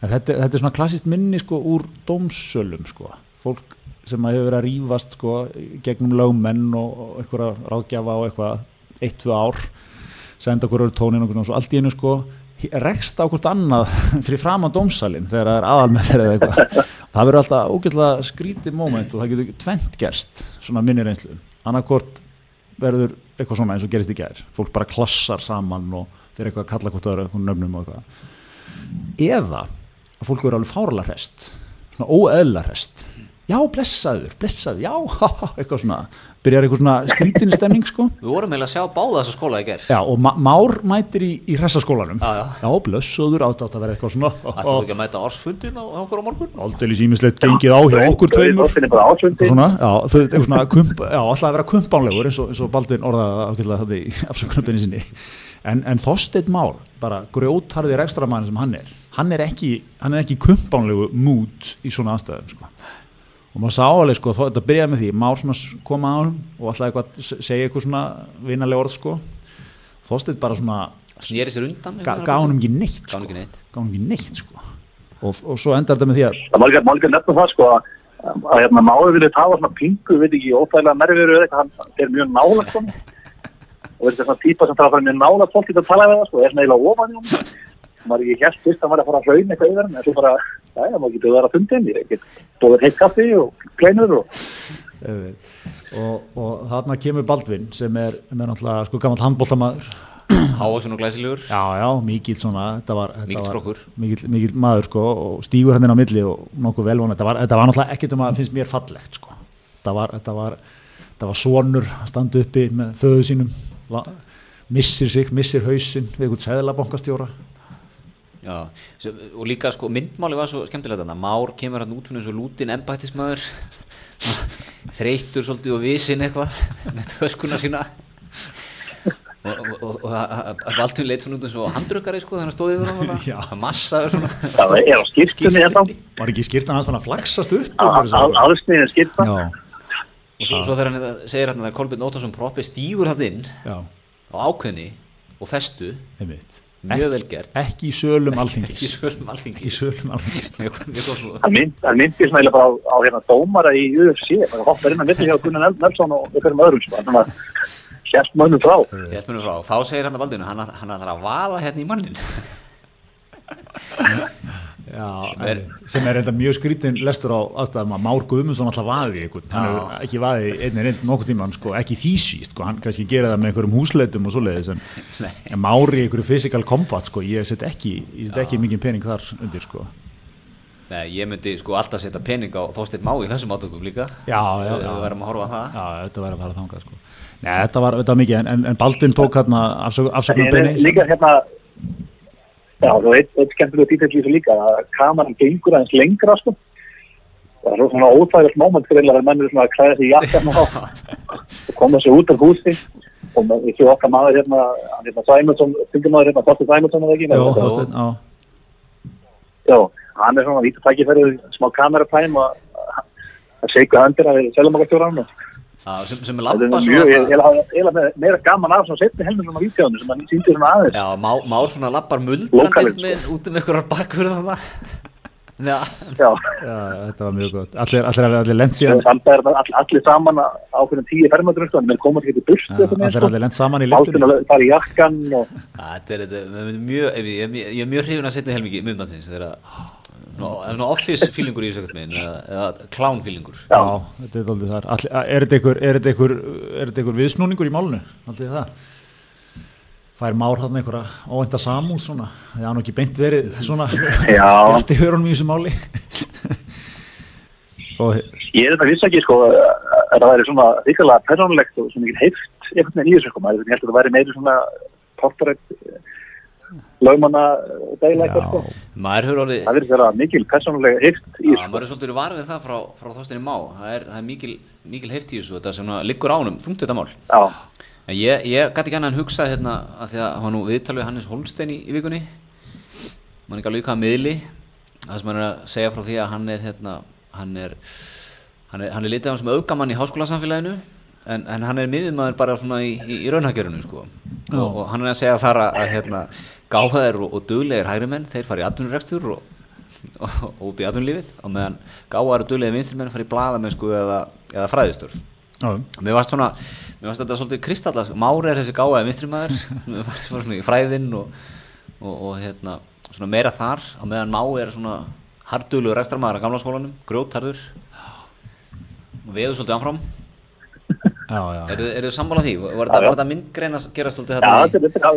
þetta, þetta er svona klassist minni sko úr dómsölum sko fólk sem hefur verið að rífast sko gegnum lögmenn og, einhverja ráðgjafa og eitthvað eitt, tvö ár senda okkur öru tónin og allt í einu sko rekst á hvort annað fyrir fram á dómsalinn þegar það er aðal með þeirra eða eitthvað. Það verður alltaf ógeðslega skrítið moment og það getur tvent gerst svona minni reynslu. Annarkort verður eitthvað svona eins og gerist í gær. Fólk bara klassar saman og fyrir eitthvað að kalla hvort öðru eitthvað nöfnum og eitthvað. Eða að fólk verður alveg fárala hrest svona óeðla hrest já blessaður, blessaður, já eitthvað svona, byrjar eitthvað svona skrítinstemning sko. Við vorum eiginlega að sjá báða þessa skóla í gerð já og ma Már mætir í, í hressaskólanum. Já, já. já blessaður átt átt að vera eitthvað svona. Það þú ekki að mæta ársfundin á á okkur á morgun? Aldrei símislegt gengið á hjá okkur tveimur. Það er bara ásvöndi. svona, já, þau eitthvað svona kump, já, alltaf að vera kumpánlegur eins og, eins og Baldvin orðaði ákveðlega það í afsökunarbyrni sinni. En, en Þorsteinn Már, bara grjótarði rekstramann sem hann er, hann er ekki hann er ekki kumpánlegu mút í svona aðstæðum, sko og maður sá alveg, sko, þó, þetta byrjaði með því Már svona kom að honum og alltaf eitthvað að segja eitthvað svona vinalega orð, sko. Þorsteinn bara svona Snýri sér undan ga, gaf honum ekki neitt, Gaf sko. honum ekki neitt. Honum ekki neitt, sko. Og, og svo endar þetta með því að Það má ekki ekki nefna það sko að, að hérna máður vilja tafa svona pingu, veit ekki, óþægilega nervir eða eitthvað, hann er mjög nála sko. Og þetta er svona típa sem það að fara mjög nála fólk í að tala við það sko, er svona eiginlega ofan. Maður ekki helt fyrst að maður er að fara að hraun eitthvað yfir hann, en svo bara, já, já, maður getur verið að fundi henni, ég get bóður heitt kaffi og kleinur og og, og þarna kemur Baldvin sem er, er náttúrulega sko gammal handbóltamaður Hávaksin og glæsilegur. Já, já, mikill svona þetta var, þetta Mikill strókur. mikill, mikill maður sko og stígur hann inn á milli og nokkuð velvona þetta var, þetta var náttúrulega ekkert um að finnst mér fallegt sko. Þetta var, þetta var, þetta var sonur að standa uppi með föðu sínum la- missir sig, missir hausinn við einhvern sæðlabankastjóra Já, og líka sko myndmáli var svo skemmtilegt þarna. Már kemur hann út svona eins og lútin embættismæður þreyttur svolítið og visinn eitthvað með töskuna sína. Og, og, og, og Baldur leit svona út eins og handrukkari sko þannig að stóði yfir hann þarna. Massaður svona. Það er á skiptunni hérna, var ekki skýrtan hans þannig að flaksast upp aðsniðin skipta. já, og svo, svo þegar hann segir hann að Kolbjörn Óttarsson proppi stígur hann inn já, á ákveðni og festu. Einmitt mjög vel gert. ekki í sölum alþingis. ekki í sölum alþingis. Mjög mjög góð svo hann mynd- hann myndi svona eiginlega bara á, á hérna dómara í UFC, það hoppar inn að milli hjá Gunnar Nel- Nelson og einhverjum öðrum sko, þannig að hérst mönnum frá. Þá segir hann að Baldinu hann, hann ætlar að vaða hérna í mannin Já, Sem er- sem er enda mjög skrítin lestur á aðstæðum að Már Guðmundsson alltaf vaði ykkur, hann hefur ekki vaði einnig reynd nokkuð tíman, sko, ekki físíst sko, hann kannski gera það með einhverjum húsleitum og svoleiðis en, en Már í einhverju physical combat sko, ég set ekki, ég set ekki mikið pening þar undir, sko. Nei, ég myndi sko alltaf setja pening á Þorsteinn Má í þessum átökum líka. Já, já, já, við verðum að horfa á það. Já, þetta væri að fara þangað, sko. Nei, þetta var, þetta var mikið, en, en, Baldin tók hérna afsökunum En beini líka hérna já, þú veit, eitt skemmtilega títill í þessu líka að kameran gengur aðeins lengra sko. það er svo svona óþægilegt moment fyrir að menn eru svona að klæða sig í jakkan og koma sér út af húsi. Og með- ekki okkar maður hérna hann hérna Sæmundsson, fylgjumæður hérna Þorsteinn Sæmundsson eða ekki? Já, Nei, Þorsteinn, já, já, hann er svona vítið tækifærið smá kameratæm og að seika höndir að við selum okkar stjóran og Já, sem, sem er það lappa er mjög, ég svona eiginlega meira gaman af svona setni helmur svona vítjónu sem hann sýndi svona aðeins. Já, Má, Már svona lappar muldrandi með, út um einhverjar bakverð þannig Já, já, já, þetta var mjög gott. Allir, allir, allir, allir lent síðan. Samt er það all, allir saman á ákveðin tíu sko, en menn komast ekki til burstu Já, allir, allir lent saman í Báltinn liftinni að fara í jakkan og þetta er, þetta er mjög, ég, ég, ég, ég er mjög hrifin að setja helmingi myndbansins þegar að svona office feelingur í þessu ekkert minn eða, eða clown feelingur? Já, þetta er aldrei þar. Allir, Er þetta einhver, er er viðsnúningur í málunu? Aldrei það? Fær Már þarna einhverja óvænta samúð svona? Það er nú ekki beint verið svona Já. Bjarti hörunum í þessu máli. Og ég er þetta viss ekki sko að það væri svona ríkilega persónulegt og svona ekki heift einhvern veginn í þessu sko, maður heldur að það væri meiri svona portrætt lögmanna og deila eitthvað sko. maður hefur orðið Það verður vera mikil persónulega hift í Já, sko. maður er svolítið var við það frá, frá þóstinni má. Það er, það er mikil, mikil heift í þessu þetta sem liggur ánum, þungt þetta mál. Já, en ég, ég gæti ekki annað en hugsa hérna að því að hann var nú viðtal við Hannes Holstein í, í vikunni. Mann ekki alveg hvaða miðli. Það sem hann er að segja frá því að hann er hérna, hann er hann er, hann er litið á hann sem augamann í háskólasamfélaginu en, en hann er miðjumaður bara svona í, í, í raunhaggjörunu sko. Og, og hann er að segja þar að, að hérna, gáfaðir og, og duglegir hægri menn þeir fara í atvinnurekstur og, og, og út í atvinnulífið og meðan gáfaðir og duglegir vinstri menn fara í bladamennsku eða, eða fræðistörf. Mér varst svona, mér varst þetta svolítið kristalla Mári er þessi gáðaði vinstrimæður Mér varst svona í fræðinn og, og, og hérna, svona meira þar. Á meðan Má er svona hardulugur ekstramæður á gamla skólanum, grjótharður og veður svolítið já. Eru er þið sammála því? Var þetta, var þetta myndgrein að gera svolítið já þetta? þetta er þetta.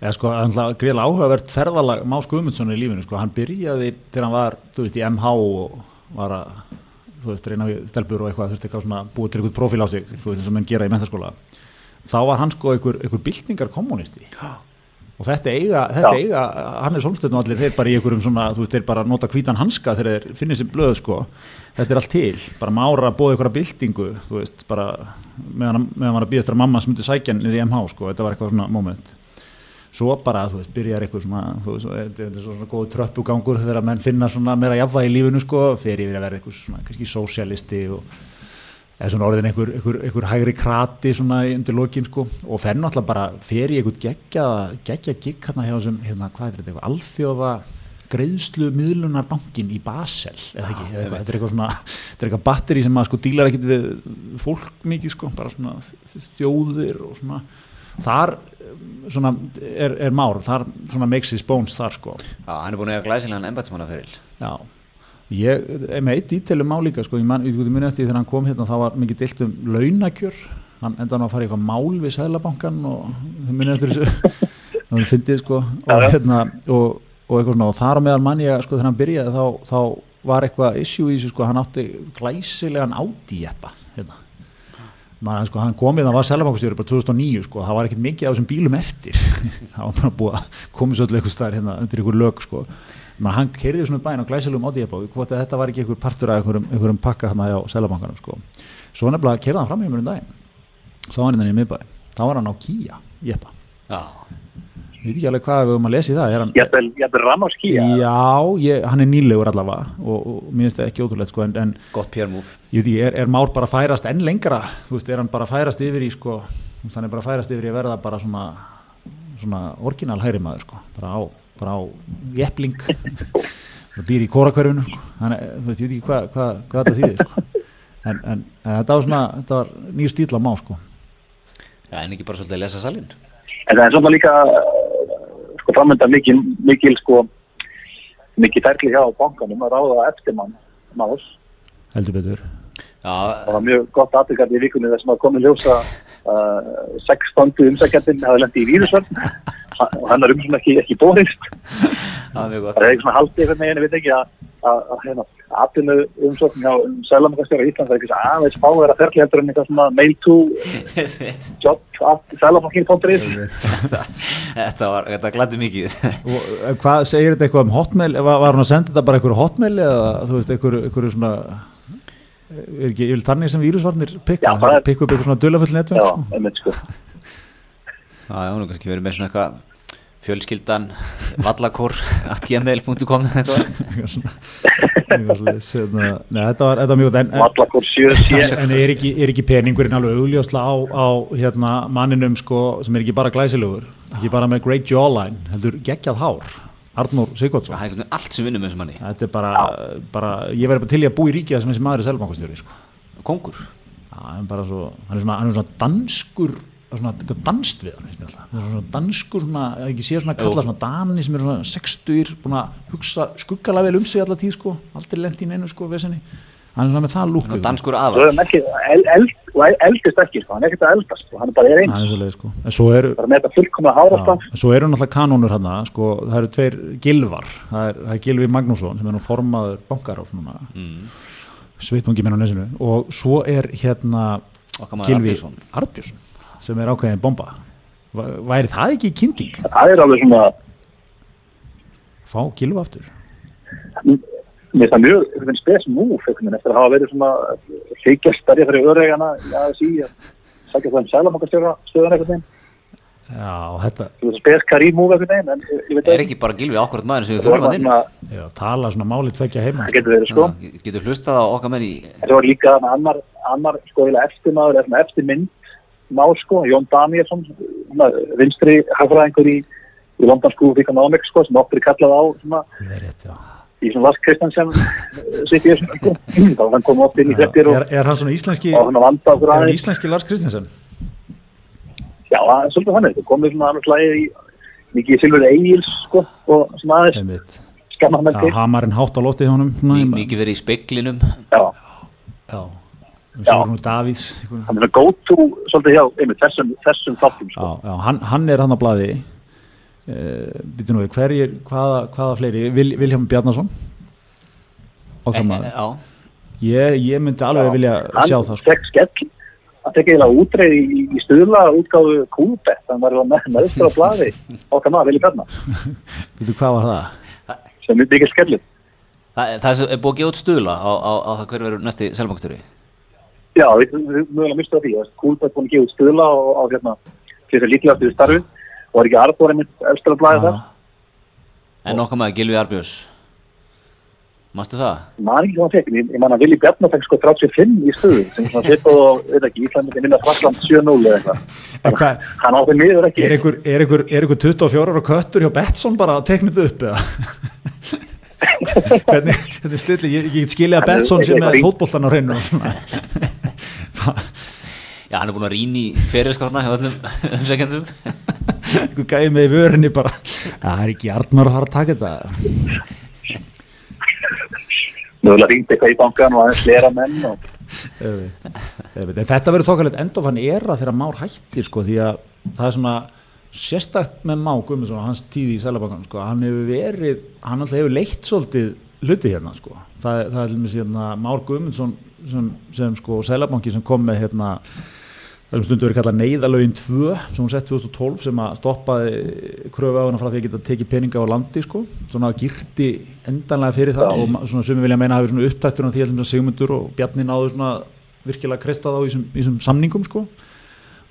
Já, sko, greiðlega áhugavert ferðalag Más Guðmundsson í lífinu, sko, hann byrjaði þegar hann var, þú veist, í MH og var að, þú veist, reyna við stelpur og eitthvað, veist, eitthvað svona búið til eitthvað profíl á sig, þú veist, eins og menn gera í mentaskóla þá var hann sko einhver, einhver byltingar kommunisti og þetta eiga, þetta eiga hann er solstöðn og allir þeir bara í einhverjum svona, þú veist, þeir bara nota hvítan hanska þegar þeir finnir sér blöð, sko. Þetta er allt til, bara mára bóði einhverja byltingu, þú veist, bara meðan, meðan var að býða eftir að mamma smundi sækjan niður í MH, sko, þetta var eitthvað svona moment. Svo bara, þú veist, byrjar eitthvað svona, þú veist, þetta er svona góð tröppugangur þegar menn finna svona meira jafnvægi í lífinu sko, fer yfir að vera eitthvað svona kannski sósialisti og eða svona orðin einhver, einhver, einhver hægri krati svona undir lokin sko. Og fer náttúrulega bara, fer í einhvern geggja geggja gigg hérna hjá þessum hérna, hvað er þetta, eitthvað, alþjóða greiðslu miðlunarbankin í Basel eða ekki, eða eitthvað, þetta er eitthvað svona þetta er eitthvað batteri sem að sko dílar ekkit við fólk mikið sko, bara svona þjóðir og svona. Þar svona er, er már, þar svona makes his bones þar sko. Já, hann er búin að eiga glæsilegan embætsmannaferil Já, ég er með eitt ítelum á líka, sko, ég man, ég muni eftir þegar hann kom hérna, þá var mikið deilt um launakjör, hann endaði að fara í eitthvað mál við Sæðlabankan og þau muni eftir þessu, það fyndið, sko, og hérna, og, og eitthvað svona, og þar á meðal mann ég, sko, þegar hann byrjaði, þá, þá var eitthvað issue í þessu, sko, hann átti glæsilegan átíjeppa, hérna, Man, sko, hann komið, það var Sælabankastjóri bara 2009 sko, það var ekkert mikið á þessum bílum eftir. Það var bara búið að komið svolítið eitthvað staðar hérna undir ykkur lög sko. Man, hann kerði svona bæinn á glæsilegum átíðabá hvort að þetta var ekki einhver partur af einhverjum, einhverjum pakka hérna hjá Sælabankanum sko. svo nefnilega kerði hann fram í mér um daginn. Þá var hann hérna í miðbæ. Þá var hann á Kíja, jeppa Já, ég veit ekki alveg hvað við höfum að lesa í það er hann, Ég ætla ram á skýja. já, ég, hann er nýlegur allavega og, og mér finnst það ekki ótrúlegt sko, en, en gott PR move. Ég veit ekki, er, er Már bara að færast enn lengra, þú veist, er hann bara að færast yfir í sko, þannig bara að færast yfir í að verða bara svona, svona orginal hægri maður, sko, bara á bara á jeppling. Og býr í kórakverfinu, sko. Þannig, þú veist, ég veit ekki hvað hva, hva þetta þýðir, sko. En, en, en þetta var svona þetta var nýr stíl á Má, sko. Já, en ekki bara svolítið að lesa salin En það er svona líka sko framönda mikil, mikil sko mikil ferli hjá bankanum að ráða eftirmann máls. heldur betur. Já, Það var mjög gott aðtökandi í vikunni þess að maður komið ljósa uh, 16. umsækjandinn hafi lendi í víðusvörn og hennar umsum ekki, ekki bóðist. það er mjög gott. Það er eitthvað svona haldið einhvern veginn, ég veit ekki að að að, hérna, umsókn hjá Sælamangastjóra Íslands er eitthvað svona aðeins fáverða ferli heldur en eitthvað svona mail to job at sælamankin.is Þetta var, þetta glætti mikið. Og eh, hvað segir þetta eitthvað um hotmail? Var, var hann að senda þetta bara einhverju hotmail eða þú veist, einhverju svona er ekki, ég vil þannig sem vírusvarnir pikka, það er- pikka upp eitthvað svona dullafull Já, netveng sko. einmitt sko. Já, já, nú kannski verið með svona eitthvað fjölskyldan vallakór at gmail.com eitthvað. Eitthvað svona. Eitthvað svoleiðis, hérna, nei, þetta var, mjög Vallakor 7 en er, ekki, er ekki peningurinn alveg augljósla á, á hérna, manninum sko, sem er ekki bara glæsilegur? Ekki bara með great jawline heldur geggjað hár Arnór Sigvardsson Það er einhvern veginn allt sem vinnum með þessum manni. Þetta er bara, bara ég verði bara til í að búa í ríkið sem þessi maður er selbankastjóri sko. Kongur. Já, hann, er bara svo, hann, er svona, hann er svona danskur svona, danst við hann alltaf. Hann svona danskur, svona, ekki séð svona kalla svona dani sem er svona sextur búin að hugsa skuggalega vel um sig alla tíð sko, aldrei lent í neinu sko vesenni. hann er svona með það lúk Nú, danskur er hann ekki, el, el, og el- eldist ekki sko, hann er ekkert að eldast sko, hann er bara er einn, hann er svo leið sko. En svo eru bara með þetta fullkomna en svo eru náttúrulega kanónur hérna sko, það eru tveir gilvar það er, það er Gilvi Magnússon sem er nú formaður bankar á svona mm. sveitungi minn á nesinu. Og svo er hérna Gilvi Arnbjörnsson. Sem er ákveðin bomba væri það ekki kynning? það er alveg svona fá Gilva aftur Mér finnst það mjög, spes múf eftir að hafa verið svona hlykjast starja fyrir öðregana í ASI að sækja það um sælamokastjóra stöðan einhvern veginn. Já, þetta, er spes karí múf einhvern veginn en ég- ég veit Er ekki bara Gilvi ákvörð maður sem við það þurfum að inn? svona, já, tala svona máli tvekja heima það getur verið sko. Já, Getur hlustað á okkar menn í það var líka annar, annar sko eftirmaður, eða svona eftir mynd má sko, Jón Danielsson vinstri hagfræðingur í, í London School of Economics sko, sem oftur er kallað á svona, rétt, í svona Lars Kristensen sitt í þessum sko. þá hann komið oft inn í þetta er, er hann svona íslenski er hann íslenski Lars Kristensen? Já, það er svolítið það komið svona annars lagi í mikið Silfur Egils sko, og svona aðeins skamma hann til hamarinn hátt á lótið honum mikið verið í speklinum Já, Já, nú Davíðs einhvern- hann er to svolítið hjá einmitt, þessum, þessum þáttum sko. Já, já, hann, hann er hann á blaði. Uh, býtum við, hverjir, hvaða, hvaða fleiri? Vil, Vilhelm Bjarnason? Okkar Eh, maður Já, ég, ég myndi alveg vilja hann sjá það sko. skell. Hann fekk eiginlega útreið í, í stuðla útgáðu kúbett, hann var með meðstur á blaði. Okkar maður, Vili Bjarnar býtum, hvað var það? sem er mikið skellið það, það er búið að gefa út stuðla á, á, á það hver verður næsti selbankstjóri Já, við mögulega mistu það því. Kúbett búin að gefa út stuðla á, á hérna, fyrir líklegast við starfi og var ekki Arþór einmitt efstur á blaði þar? En okkar maður Gilvi Arbjós Manstu það? maður ekki hvað hann fekk, ég, ég man að Vili Bjarnar fekk sko 35 í stuðu sem svona svipað og, veit ekki, Ísland myndi minna Frakland 7-0 eða eitthvað. En hvað, hann á þeim miður ekki. Er einhver, er, einhver, er einhver 24 ára köttur hjá Betsson bara að tekna þetta upp eða? hvernig, hvernig stilli, ég, ég get skilja er- Betsson sem í- fótboltan á hreinu og svona. Já, hann er búin að rýna í fyrirskotna hjá öllum umsækjandum einhver gæði með í vörinni bara. Það er ekki Arnmar að fara að taka þetta. Mögulega ringt eitthvað í bankan og aðeins lera menn og þetta verður þokkalegt endofan era þegar Már hættir sko, því að það er svona sérstakt með Má Guðmundsson og hans tíði í Sælabankan sko, hann hefur verið, hann alltaf hefur leitt svolítið hluti hérna sko. það, það er mér hérna Már Guðmundsson sem, sem sko Sælabanki sem kom með hérna það sem stundu verið kallað neyðalögin 2 sem hún sett 2012 sem að stoppaði kröfu á hana frá því að geta tekið peninga á landi sko, svona girti endanlega fyrir það og ma- svona sumi vilja meina hafi svona upptættur af því að Sigmundur og Bjarni náðu svona virkilega kristað á í þessum samningum sko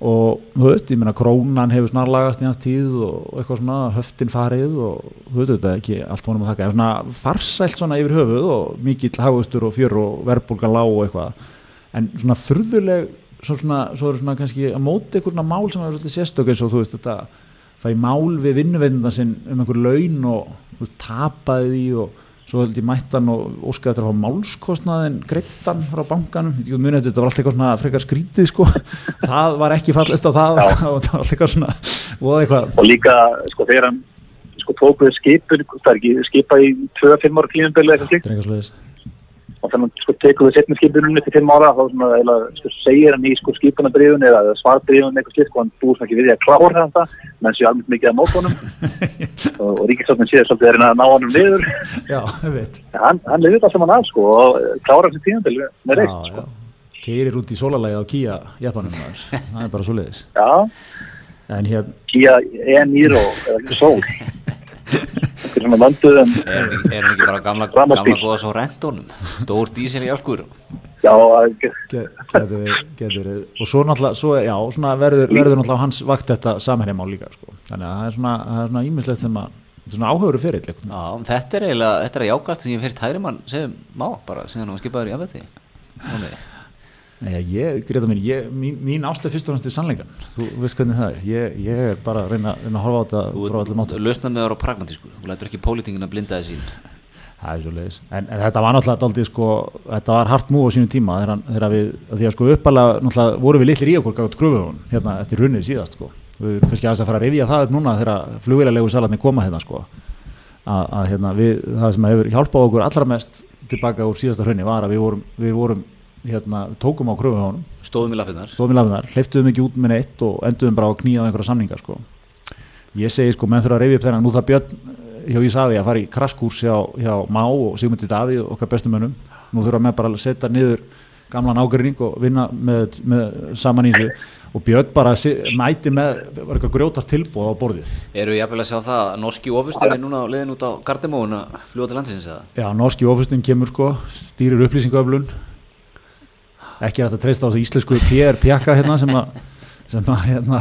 og þú veist, ég meina krónan hefur snarlagast í hans tíð og eitthvað svona höftin farið og þú veist þetta er ekki allt vonum að þakka, en svona farsælt svona yfir höfuð og mikill hagustur og fjör og verðbólgan lág og eitthvað. En svona furðuleg svo, svona, svo eru svona kannski að móti eitthvað svona mál sem er svolítið sérstök eins og þú veist þetta færi mál við vinnuveitnda sinn um einhver laun og veist, tapaði því og svo held ég mættan og óskaði þetta að fá málskostnaðin greittan frá bankanum, ég munið þetta var alltaf eitthvað svona frekar skrítið sko. Það var ekki fallist á það. Og það var alltaf eitthvað svona eitthvað. Og líka sko þegar hann sko tók við skipun, það er ekki skipa í 2-5 ára klíðanbili eitthvað slíkt þetta er eitthvað svoleiðis. Og þannig að sko tekur við setni skipunum til 5 ára þá svona eða sko segir hann í sko skipunabriðun eða svarbriðun eitthvað slíkt og hann svona ekki við því að klára þetta menn sé alveg mikið að mótónum og, og ríkistofnum séð svolítið að ná hann um niður já, ég veit En hann, hann lifið það sem hann af sko og klára þessi tíðanbili með reitt já, sko. já. keirir út í sólalæði á Kia Japanum maður. það er bara svoleiðis Já, en hér, Kia E-Niro eða ekki sól Þetta er svona Er hann ekki- er hann ekki bara gamla, gamla góða svo rentunum Stór dísil í álkur Já, að- Ge- getur verið, og svo náttúrulega, svo, já, svona verður, verður náttúrulega á hans vakt þetta samherjamál líka sko. þannig að það er svona, það er svona ímislegt sem að þetta er svona áhöfuru fyrir eitthvað Já, þetta er eiginlega, þetta er að jákast sem ég hef heyrt hægri mann sem má bara, síðan hann var skipaður í afvætti Nei, ég, Greta mín, ég, mín, mín ástöð fyrst og næstu sannleikan, þú veist hvernig það er. Ég, ég er bara að reyna, reyna að horfa á þetta frá allum áttum, Þú lausna með það á pragmatísku Þú lætur ekki pólitingin að blinda þið sín. Það er svo leiðis en, en þetta var náttúrulega daldið sko þetta var hart múið á sínum tíma þegar, þegar við, því að sko uppalega náttúrulega vorum við litlir í okkur gátt kröfuðun hérna eftir runnið síðast sko. Við erum kannski aðeins að fara að rifja það upp núna þegar flugvélalegu salarnir koma hérna tókum á Stóðum í lafinnar stóðum í lafinar, hleyftuðum ekki út með neitt og enduðum bara á að knýja á einhverja samninga sko. ég segi sko, menn þurfa að reyfi upp þennan. Nú það Björn eh, hjá Ísafi að fara í krasskúrs hjá, hjá Má og Sigmundi Davíð og okkar bestum mönnum. Nú þurfa menn bara að setja niður gamlan ágreining og vinna með, með saman í þessu. Og Björn bara mæti með eitthvað grjótast tilbúð á borðið. Eru ég að sjá það að norski ofustin er núna leiðin út á Gardemóun að fljúa til landsins eða? Já, norski ofustin kemur sko, stýrir upplýsingaöflun ekki hægt að treysta á þessu íslensku PR pjakka hérna sem að sem að hérna,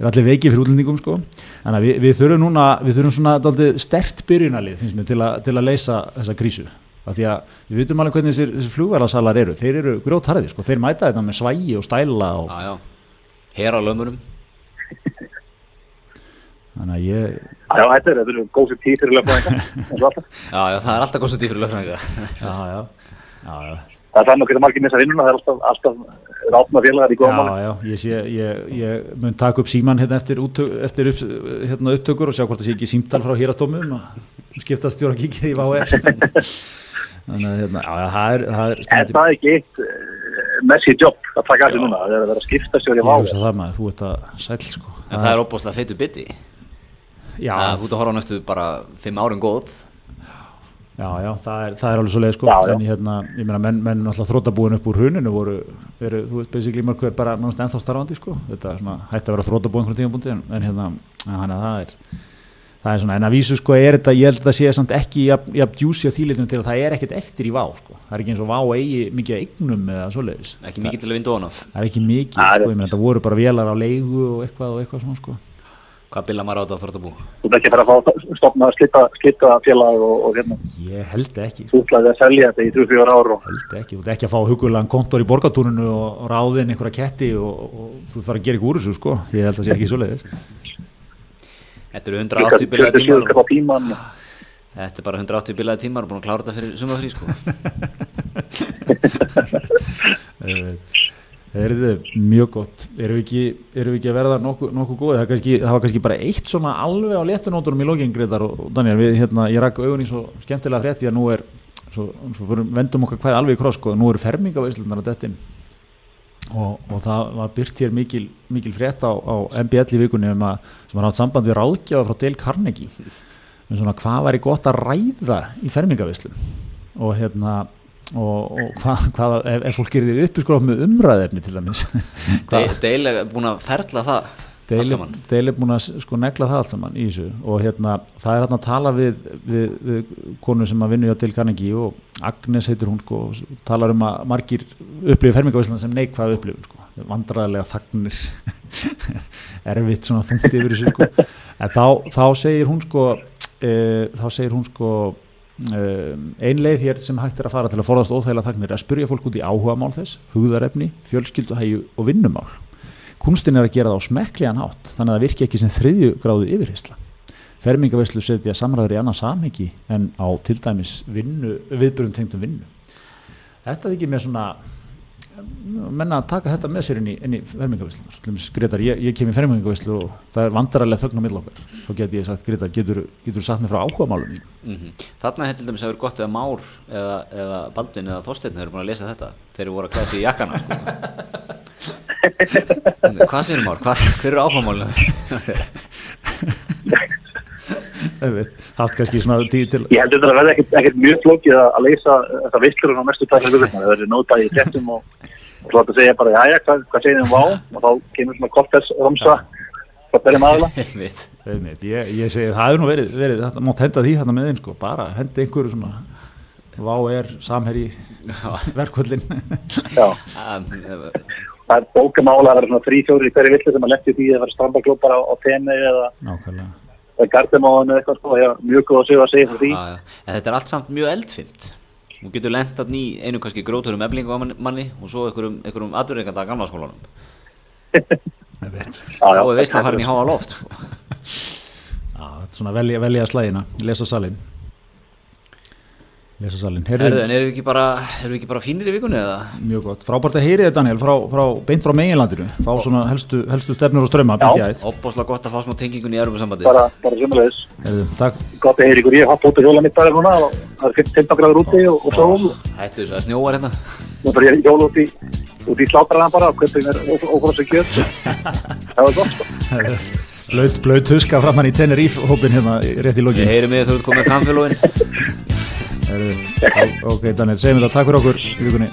er allir veikið fyrir útlendingum sko. þannig að við, við þurfum núna við þurfum svona stert byrjunalið finnst mér til, að- til að leysa þessa krísu af því að við vitum alveg hvernig þessir, þessir flugvælasalar eru, þeir eru grjótharðir sko. þeir mæta þetta með svægi og stæla og, Já, já. Hera lömurum. þannig að ég Já, þetta er, þetta er góð sér tíð fyrir alltaf. Já, já, það er alltaf góð svo tíð fyrir lögfræðinga. já, já, já, já. Það er þannig að hvernig margir missa vinnuna, það er alltaf, alltaf rátna félagar í máli. já, ég, sé, ég, ég mun taka upp síman hérna eftir, úttök, eftir upp, hérna upptökur og sjá hvort það sé ekki símtal frá hérastómum og skipta stjóra kikið í VHR þannig að hérna, já, já, það er, það er En spennandi. það er ekki eitt uh, messi jobb að taka að þessu núna, það er að vera að skipta sér í hugsa það maður, þú ert að sæl sko En það er óbúslega feitu bytti. já, Það er út að horfa á næstu bara fimm árum góð. Já, já, það er, það er alveg svo leið sko en hérna, ég meina, menn, menn alltaf þrótabúin upp úr hruninu voru, eru, þú veist, basically mörg hver bara náttúrulega ennþá starfandi sko. Þetta er svona, hætti að vera þrótabúin einhvern tímabúndi en, en hérna, þannig að það er það er svona, en að vísu sko er þetta ég held að það sé samt ekki jafn, jafn djúsi á þýlitum til að það er ekkert eftir í vá sko. Það er ekki eins og vá eigi mikið eignum eða svoleiðis, Ekki mikið til að vinda Hvað billa maður á þetta þortabú? Þú ert ekki að fara að fá stopna að slita, slita félag og, og hérna, ég held ekki, þú ætlaði að selja þetta í 3-4 ár og held ekki, þú ert ekki að fá hugulegan kontor í borgatúrinu og, ráðin einhverja ketti og, og þú þarf að gera ekki úr þessu sko. Ég held að það sé ekki svoleiðis. Þetta eru 180 bilaði 27 tímar. Þetta er bara 180 bilaði tímar og búin að klára þetta fyrir sumafrí sko. Það er mjög gott. Erum við ekki, erum við ekki að verða nokkuð nokku góði, það, kannski, það var kannski bara eitt svona alveg á léttunóttunum í lokin Gretar og Daniel, við hérna, ég rakk augun í svo skemmtilega frétt því að nú er svo, svo fyrir, vendum okkar hvað alveg í kross sko, nú eru fermingaveislunar að dettin og, og það var byrt hér mikil, mikil frétt á, á MBL í vikunni um að, sem har haft samband við ráðgjafa frá Dale Carnegie um svona hvað væri gott að ræða í fermingaveislum og hérna og, og hvað, hvað ef, ef fólk gerir þið uppi sko með umræðefni til dæmis? Deil er búin að ferla það Deil. Deil er búin að sko negla það allt saman í þessu. Og hérna það er hérna að tala við, við, við konu sem að vinna hjá Dale Carnegie og Agnes heitir hún sko og talar um að margir upplifir fermingavíslan sem neikvæða upplifun sko. Vandræðilega þagnir. Erfitt svona þungt yfir þessu sko. En þá, þá segir hún sko e, þá segir hún sko ein leið hér sem hægt er að fara til að forðast óþægilega þagnir er að spurja fólk út í áhugamál þess, hugðarefni, fjölskylduhæju og vinnumál. Kunstin er að gera það á smekklegan hátt þannig að það virki ekki sem þriðju gráðu yfirheysla fermingaveislu setja samræður í annað samhengi en á til dæmis vinnu, viðbörðum tengdum vinnu. Þetta þykir mér svona menna að taka þetta með sér inn í, inn í fermingaveislunar Gretar, ég, ég kem í fermingaveislu og það er vandaralega þögn á mill okkar þá get ég sagt, Gretar, getur, getur sagt mér frá áhugamálum? Mm Þarna hefði til dæmis að vera gott eða Már eða, eða Baldvin eða Þorsteinn eru búin að lesa þetta þeir eru voru að klæða sig í jakkana sko. Hvað segir Már? Hvað, hver eru áhugamálinu? Haft kannski svona tíð til Ég held að þetta verði ekkert, ekkert mjög flókið að, að leysa þetta visslur á næstu tækla. Það verður nótað í fréttum og, og svo að segja bara, já, já, hvað, hvað segir þið um vá? Og þá kemur svona kortess romsa frá berjum aðla. Ég, ég segi það hefur nú verið, verið þetta mátt henda því þarna með einn sko, bara hendi einhverju svona vá er samherji verkvöldin Já, það er bókamála að vera svona þrý fjóri í hverju villu sem að lendi því að vera strandaklubbar á, á temi eða, nákvæmlega eða gardemóðinu eða eitthvað sko. Já, mjög góð að segja að segja frá því. já, já. En þetta er allt samt mjög eldfimt Þú getur lent þarna í einu kannski gróturum eflingu manni og svo einhverjum, einhverjum aðurreikanda að gamla skólanum Einmitt. Já, Þá já. er veistlega farin í háa loft sko. Já, þetta er svona velja, velja slægina, lesa salin lesa salin, Herðu, en erum við ekki bara, erum við ekki bara fínir í vikunni eða? mjög gott. Frábært að heyri þetta Daniel, frá, frá, beint frá meginlandinu. Fá svona helstu, helstu stefnur og ströma Óbáslega gott að fá smá tengingun í Europasambandi Bara, bara sumulegis. heyrðu, takk. Gott að heyri ykkur, ég haf út á hjóla mitt bara núna og það er 15 gráður úti og, og svo Hættu þessu að snjóa hérna. Nú bara ég hjóla út í, út í slátraðan bara og köpum mér ókvæmst að kjöt. Það var gott sko. blöð, blöð tuska framann í Tenerife hópin hérna rétt í Ég lokin heyri mig að þú ert komið kampfélóin Heyrðu, ok Daniel, segjum þetta, takk fyrir okkur í vikunni.